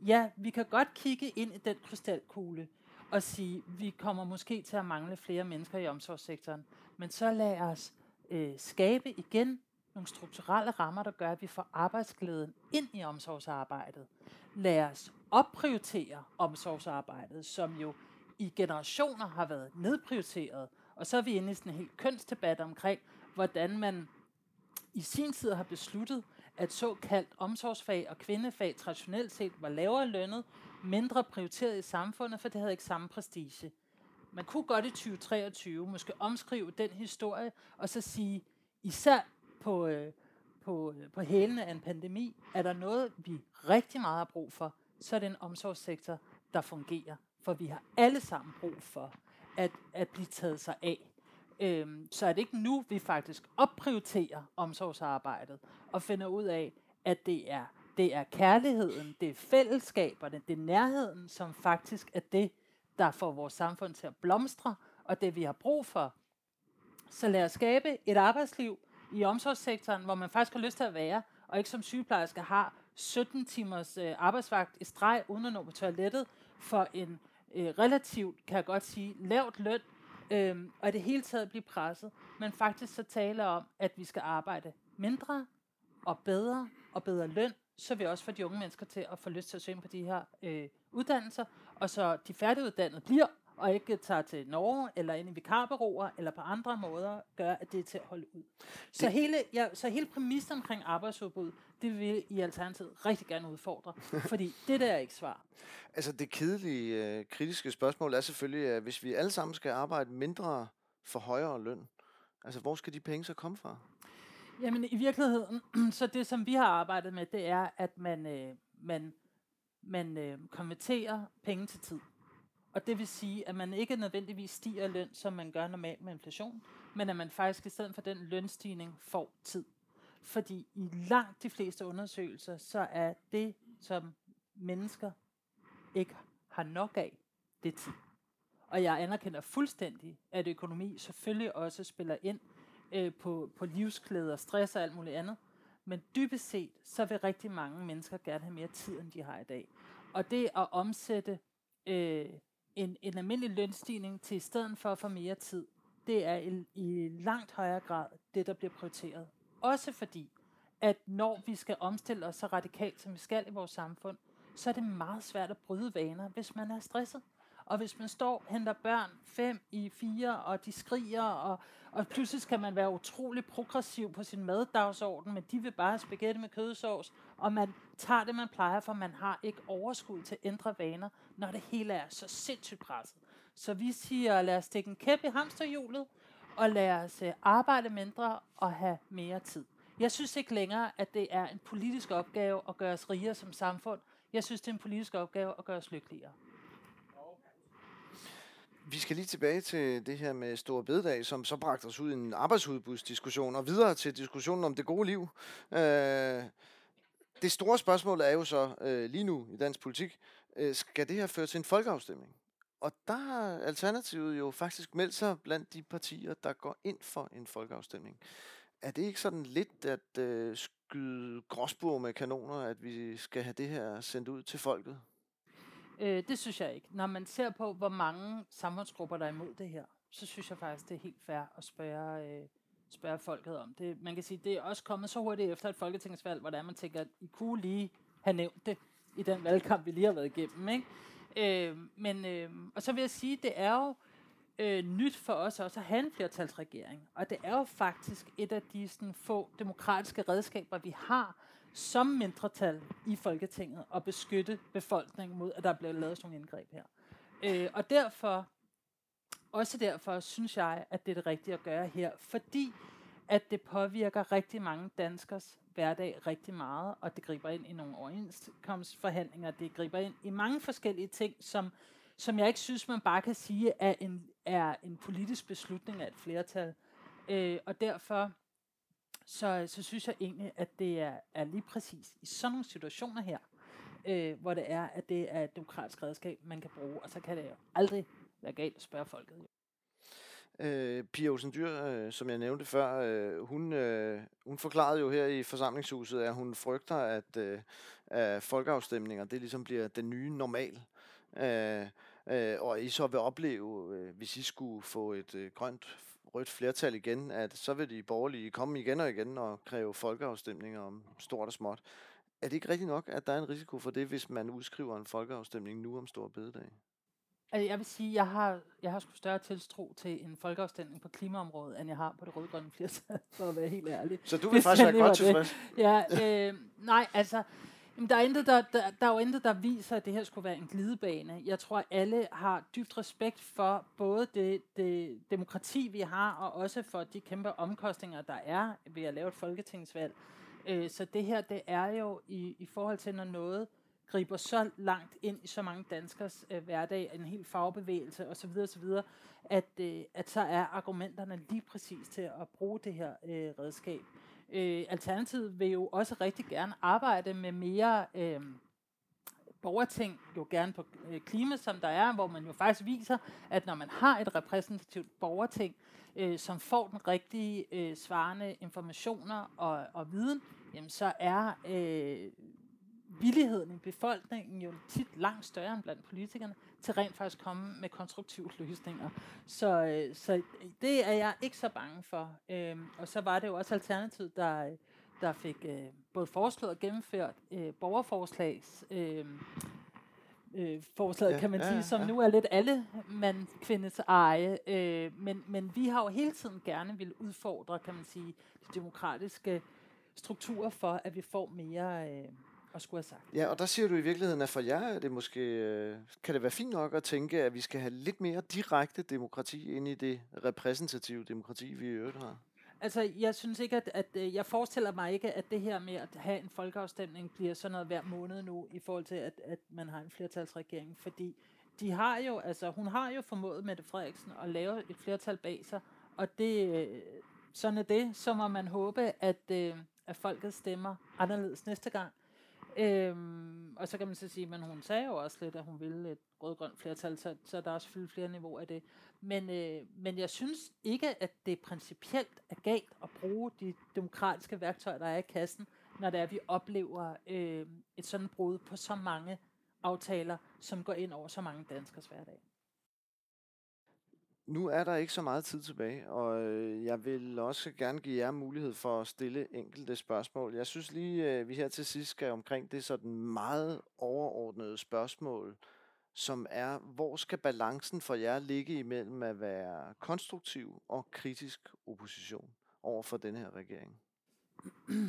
ja, vi kan godt kigge ind i den krystalkugle og sige, vi kommer måske til at mangle flere mennesker i omsorgssektoren, men så lad os øh, skabe igen nogle strukturelle rammer, der gør, at vi får arbejdsglæden ind i omsorgsarbejdet. Lad os opprioritere omsorgsarbejdet, som jo i generationer har været nedprioriteret. Og så er vi inde i sådan en helt kønsdebat omkring, hvordan man i sin tid har besluttet, at såkaldt omsorgsfag og kvindefag traditionelt set var lavere lønnet, mindre prioriteret i samfundet, for det havde ikke samme prestige. Man kunne godt i 2023 måske omskrive den historie, og så sige, især på, øh, på, øh, på hælene af en pandemi, er der noget, vi rigtig meget har brug for, så er det en omsorgssektor, der fungerer. For vi har alle sammen brug for at, at blive taget sig af. Øhm, så er det ikke nu, vi faktisk opprioriterer omsorgsarbejdet og finder ud af, at det er, det er kærligheden, det er fællesskaberne, det er nærheden, som faktisk er det, der får vores samfund til at blomstre, og det vi har brug for. Så lad os skabe et arbejdsliv i omsorgssektoren, hvor man faktisk har lyst til at være, og ikke som sygeplejerske har 17 timers øh, arbejdsvagt i streg, uden at nå på toilettet, for en øh, relativt, kan jeg godt sige, lavt løn, øh, og i det hele taget blive presset, men faktisk så taler om, at vi skal arbejde mindre og bedre og bedre løn, så vi også får de unge mennesker til at få lyst til at søge på de her øh, uddannelser, og så de færdiguddannede bliver og ikke tager til Norge eller ind i vikarbureauer eller på andre måder gør, at det er til at holde ud. Så, det... hele, ja, så hele præmissen omkring arbejdsudbud, det vil i Alternativet rigtig gerne udfordre, fordi det der er ikke svar. Altså det kedelige, øh, kritiske spørgsmål er selvfølgelig, at hvis vi alle sammen skal arbejde mindre for højere løn, altså hvor skal de penge så komme fra? Jamen i virkeligheden, så det som vi har arbejdet med, det er, at man, øh, man, man øh, konverterer penge til tid. Og det vil sige, at man ikke nødvendigvis stiger løn, som man gør normalt med inflation, men at man faktisk i stedet for den lønstigning får tid. Fordi i langt de fleste undersøgelser, så er det, som mennesker ikke har nok af, det er tid. Og jeg anerkender fuldstændig, at økonomi selvfølgelig også spiller ind øh, på, på livsklæder, stress og alt muligt andet. Men dybest set, så vil rigtig mange mennesker gerne have mere tid, end de har i dag. Og det at omsætte øh, en, en almindelig lønstigning til i stedet for at få mere tid, det er i, i langt højere grad det, der bliver prioriteret. Også fordi, at når vi skal omstille os så radikalt, som vi skal i vores samfund, så er det meget svært at bryde vaner, hvis man er stresset. Og hvis man står og henter børn fem i fire, og de skriger, og, og pludselig skal man være utrolig progressiv på sin maddagsorden, men de vil bare have spaghetti med kødsovs, og man tager det, man plejer, for man har ikke overskud til at ændre vaner, når det hele er så sindssygt presset. Så vi siger, lad os stikke en kæp i hamsterhjulet, og lad os øh, arbejde mindre og have mere tid. Jeg synes ikke længere, at det er en politisk opgave at gøre os rigere som samfund. Jeg synes, det er en politisk opgave at gøre os lykkeligere. Vi skal lige tilbage til det her med Store Bededag, som så bragte os ud i en arbejdsudbudsdiskussion, og videre til diskussionen om det gode liv. Øh, det store spørgsmål er jo så øh, lige nu i dansk politik, øh, skal det her føre til en folkeafstemning? Og der har Alternativet jo faktisk meldt sig blandt de partier, der går ind for en folkeafstemning. Er det ikke sådan lidt at øh, skyde gråsbord med kanoner, at vi skal have det her sendt ud til folket? Øh, det synes jeg ikke. Når man ser på, hvor mange samfundsgrupper, der er imod det her, så synes jeg faktisk, det er helt fair at spørge, øh, spørge folket om det. Man kan sige, det er også kommet så hurtigt efter et folketingsvalg, hvor der man tænker, at I kunne lige have nævnt det i den valgkamp, vi lige har været igennem. Ikke? Øh, men, øh, og så vil jeg sige, det er jo øh, nyt for os også at have en flertalsregering. Og det er jo faktisk et af de sådan, få demokratiske redskaber, vi har, som mindretal i Folketinget at beskytte befolkningen mod, at der bliver lavet sådan nogle indgreb her. Øh, og derfor, også derfor, synes jeg, at det er det rigtige at gøre her, fordi at det påvirker rigtig mange danskers hverdag rigtig meget, og det griber ind i nogle overenskomstforhandlinger, det griber ind i mange forskellige ting, som, som jeg ikke synes, man bare kan sige er en, er en politisk beslutning af et flertal. Øh, og derfor så, så synes jeg egentlig, at det er, er lige præcis i sådan nogle situationer her, øh, hvor det er, at det er et demokratisk redskab, man kan bruge, og så kan det jo aldrig være galt at spørge folket. Øh, Pia Olsen Dyr, øh, som jeg nævnte før, øh, hun, øh, hun forklarede jo her i forsamlingshuset, at hun frygter, at, øh, at folkeafstemninger det ligesom bliver den nye normal. Øh, øh, og I så vil opleve, øh, hvis I skulle få et øh, grønt rødt flertal igen, at så vil de borgerlige komme igen og igen og kræve folkeafstemninger om stort og småt. Er det ikke rigtigt nok, at der er en risiko for det, hvis man udskriver en folkeafstemning nu om stor bededag? Altså, jeg vil sige, jeg har, jeg har sgu større tilstro til en folkeafstemning på klimaområdet, end jeg har på det rødgrønne flertal, for at være helt ærlig. Så du vil faktisk være godt tilfreds? Ja, øh, nej, altså, Jamen, der, er intet, der, der, der er jo intet, der viser, at det her skulle være en glidebane. Jeg tror, at alle har dybt respekt for både det, det demokrati, vi har, og også for de kæmpe omkostninger, der er ved at lave et folketingsvalg. Øh, så det her, det er jo i, i forhold til, når noget griber så langt ind i så mange danskers øh, hverdag, en helt fagbevægelse osv., osv., at, øh, at så er argumenterne lige præcis til at bruge det her øh, redskab. Øh, Alternativet vil jo også rigtig gerne arbejde med mere øh, borgerting, jo gerne på øh, klima, som der er, hvor man jo faktisk viser, at når man har et repræsentativt borgerting, øh, som får den rigtige øh, svarende informationer og, og viden, jamen så er øh, villigheden i befolkningen jo tit langt større end blandt politikerne, til rent faktisk komme med konstruktive løsninger. Så, øh, så det er jeg ikke så bange for. Øhm, og så var det jo også Alternativet, der, der fik øh, både foreslået og gennemført øh, borgerforslags øh, øh, forslaget, ja, kan man ja, sige, som ja. nu er lidt alle mand kvindes eje. Øh, men, men vi har jo hele tiden gerne vil udfordre, kan man sige, de demokratiske strukturer for, at vi får mere... Øh, at skulle have sagt. Ja, og der siger du i virkeligheden, at for jer er det måske, øh, kan det være fint nok at tænke, at vi skal have lidt mere direkte demokrati ind i det repræsentative demokrati, vi i øvrigt har? Altså, jeg synes ikke, at, at øh, jeg forestiller mig ikke, at det her med at have en folkeafstemning bliver sådan noget hver måned nu, i forhold til, at, at man har en flertalsregering, fordi de har jo, altså, hun har jo formået Mette Frederiksen at lave et flertal bag sig, og det, øh, sådan er det, så må man håbe, at, at folket stemmer anderledes næste gang. Øhm, og så kan man så sige, men hun sagde jo også lidt, at hun ville et rødgrønt flertal, så, så der er selvfølgelig flere niveauer af det. Men, øh, men jeg synes ikke, at det principielt er galt at bruge de demokratiske værktøjer, der er i kassen, når det er, at vi oplever øh, et sådan brud på så mange aftaler, som går ind over så mange danskers hverdag. Nu er der ikke så meget tid tilbage, og øh, jeg vil også gerne give jer mulighed for at stille enkelte spørgsmål. Jeg synes lige, at vi her til sidst skal omkring det sådan meget overordnede spørgsmål, som er, hvor skal balancen for jer ligge imellem at være konstruktiv og kritisk opposition over for den her regering?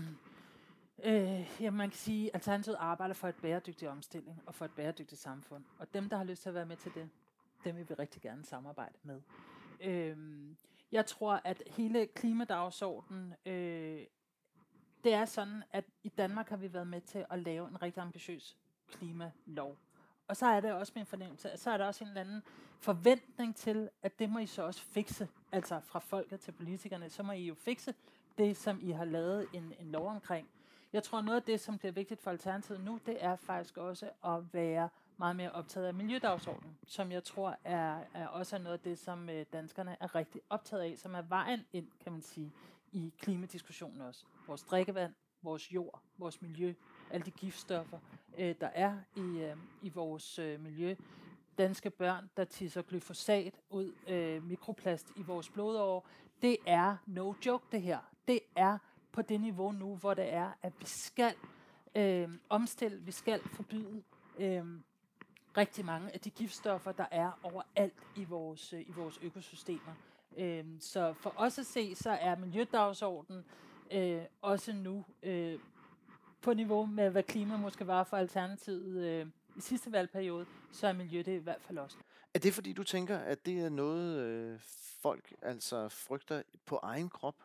Øh, ja, man kan sige, at Alternativet arbejder for et bæredygtig omstilling og for et bæredygtigt samfund. Og dem, der har lyst til at være med til det, dem vil vi rigtig gerne samarbejde med. Øhm, jeg tror, at hele klimadagsordenen, øh, det er sådan, at i Danmark har vi været med til at lave en rigtig ambitiøs klimalov. Og så er det også min fornemmelse, at så er der også en eller anden forventning til, at det må I så også fikse, altså fra folket til politikerne, så må I jo fikse det, som I har lavet en, en lov omkring. Jeg tror, noget af det, som bliver vigtigt for Alternativet nu, det er faktisk også at være meget mere optaget af miljødagsordenen, som jeg tror er, er også noget af det, som øh, danskerne er rigtig optaget af, som er vejen ind, kan man sige, i klimadiskussionen også. Vores drikkevand, vores jord, vores miljø, alle de giftstoffer, øh, der er i, øh, i vores øh, miljø. Danske børn, der tisser glyfosat ud, øh, mikroplast i vores blodår. Det er no joke, det her. Det er på det niveau nu, hvor det er, at vi skal øh, omstille, vi skal forbyde øh, rigtig mange af de giftstoffer, der er overalt i vores, øh, i vores økosystemer. Øh, så for os at se, så er miljødagsordenen øh, også nu øh, på niveau med, hvad klima måske var for Alternativet øh, i sidste valgperiode, så er miljø det i hvert fald også. Er det fordi, du tænker, at det er noget, øh, folk altså frygter på egen krop?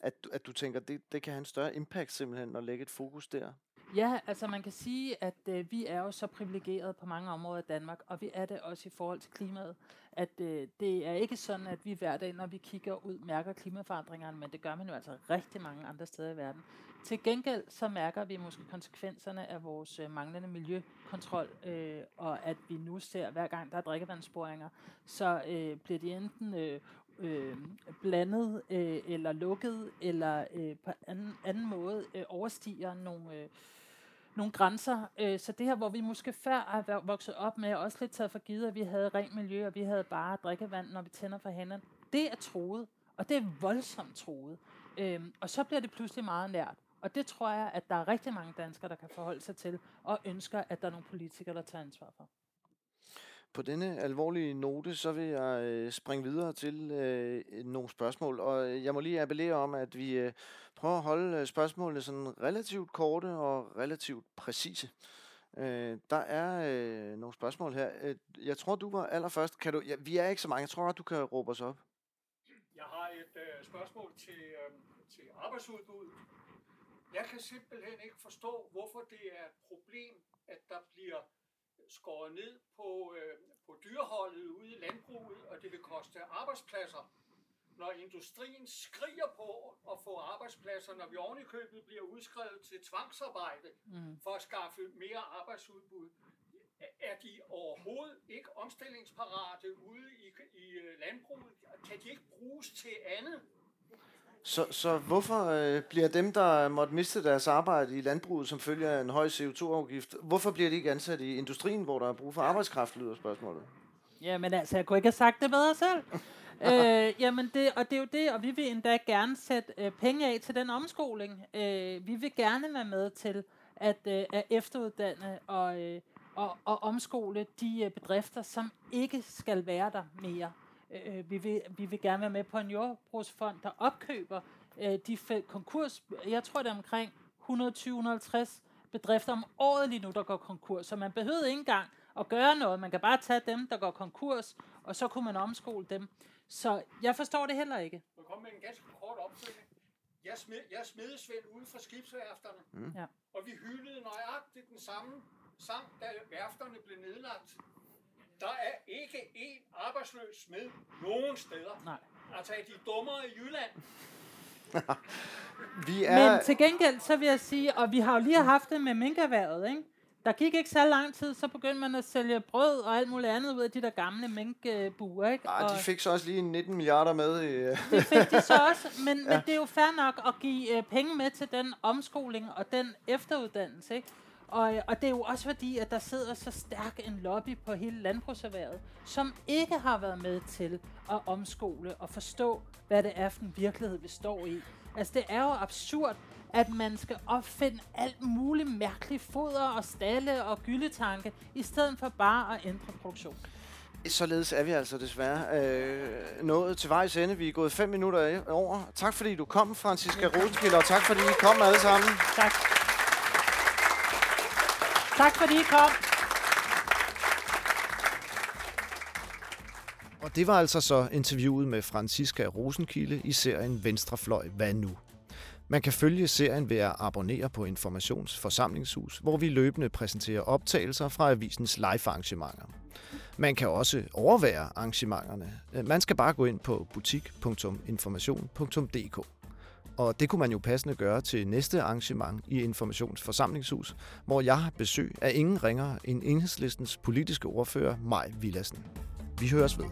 At, at du tænker, det, det kan have en større impact simpelthen at lægge et fokus der? Ja, altså man kan sige, at øh, vi er jo så privilegerede på mange områder i Danmark, og vi er det også i forhold til klimaet. At øh, det er ikke sådan, at vi hver dag, når vi kigger ud, mærker klimaforandringerne, men det gør man jo altså rigtig mange andre steder i verden. Til gengæld så mærker vi måske konsekvenserne af vores øh, manglende miljøkontrol, øh, og at vi nu ser, hver gang der er drikkevandsboringer, så øh, bliver de enten øh, øh, blandet øh, eller lukket, eller øh, på anden, anden måde øh, overstiger nogle... Øh, nogle grænser. Øh, så det her, hvor vi måske før har vokset op med, også lidt taget for givet, at vi havde rent miljø, og vi havde bare drikkevand, når vi tænder for hænderne, det er troet, og det er voldsomt troet. Øhm, og så bliver det pludselig meget nært. Og det tror jeg, at der er rigtig mange danskere, der kan forholde sig til, og ønsker, at der er nogle politikere, der tager ansvar for. På denne alvorlige note, så vil jeg øh, springe videre til øh, øh nogle spørgsmål, og øh, jeg må lige appellere om, at vi øh, prøver at holde øh, spørgsmålene sådan relativt korte og relativt præcise. Øh, der er øh, nogle spørgsmål her. Øh, jeg tror, du var allerførst. Kan du, ja, vi er ikke så mange. Jeg tror, at du kan råbe os op. Jeg har et øh, spørgsmål til, øh, til arbejdsudbuddet. Jeg kan simpelthen ikke forstå, hvorfor det er et problem, at der bliver skåret ned på, øh, på dyreholdet ude i landbruget, og det vil koste arbejdspladser. Når industrien skriger på at få arbejdspladser, når vi oven i købet bliver udskrevet til tvangsarbejde mm. for at skaffe mere arbejdsudbud, er de overhovedet ikke omstillingsparate ude i, i øh, landbruget? Kan de ikke bruges til andet? Så, så hvorfor øh, bliver dem, der måtte miste deres arbejde i landbruget, som følger en høj CO2-afgift, hvorfor bliver de ikke ansat i industrien, hvor der er brug for arbejdskraft, lyder spørgsmålet? Jamen altså, jeg kunne ikke have sagt det bedre selv. øh, jamen det, og det er jo det, og vi vil endda gerne sætte øh, penge af til den omskoling. Øh, vi vil gerne være med til at, øh, at efteruddanne og, øh, og, og omskole de øh, bedrifter, som ikke skal være der mere. Øh, vi, vil, vi vil gerne være med på en jordbrugsfond, der opkøber øh, de konkurs. Jeg tror, det er omkring 120-150 bedrifter om året lige nu, der går konkurs. Så man behøver ikke engang at gøre noget. Man kan bare tage dem, der går konkurs, og så kunne man omskole dem. Så jeg forstår det heller ikke. Jeg kommer med en ganske kort opfølgning. Jeg smed, jeg smed Svend ude fra skibsværfterne, mm. ja. og vi hyldede nøjagtigt den samme sang, da værfterne blev nedlagt. Der er ikke én arbejdsløs med nogen steder. Nej. Altså, de dummere i Jylland. vi er... Men til gengæld, så vil jeg sige, og vi har jo lige haft det med minkerværet, ikke? Der gik ikke så lang tid, så begyndte man at sælge brød og alt muligt andet ud af de der gamle minkbuer, ikke? Og de fik så også lige 19 milliarder med. I, øh, det fik de så også, men, ja. men det er jo fair nok at give uh, penge med til den omskoling og den efteruddannelse, ikke? Og, og det er jo også fordi, at der sidder så stærk en lobby på hele landbrugserhvervet, som ikke har været med til at omskole og forstå, hvad det er for en virkelighed, vi står i. Altså, det er jo absurd, at man skal opfinde alt muligt mærkeligt foder og stalle og gyldetanke, i stedet for bare at ændre produktion. Således er vi altså desværre øh, nået til vejs ende. Vi er gået fem minutter over. Tak fordi du kom, Franziska Rosenkilde, og tak fordi I kom alle sammen. Tak. Tak fordi I kom. Og det var altså så interviewet med Franziska Rosenkilde i serien Venstrefløj, hvad nu? Man kan følge serien ved at abonnere på Informations Forsamlingshus, hvor vi løbende præsenterer optagelser fra avisens live-arrangementer. Man kan også overvære arrangementerne. Man skal bare gå ind på butik.information.dk. Og det kunne man jo passende gøre til næste arrangement i Informationsforsamlingshus, hvor jeg har besøg af ingen ringer end enhedslistens politiske ordfører Maj Villassen. Vi høres ved.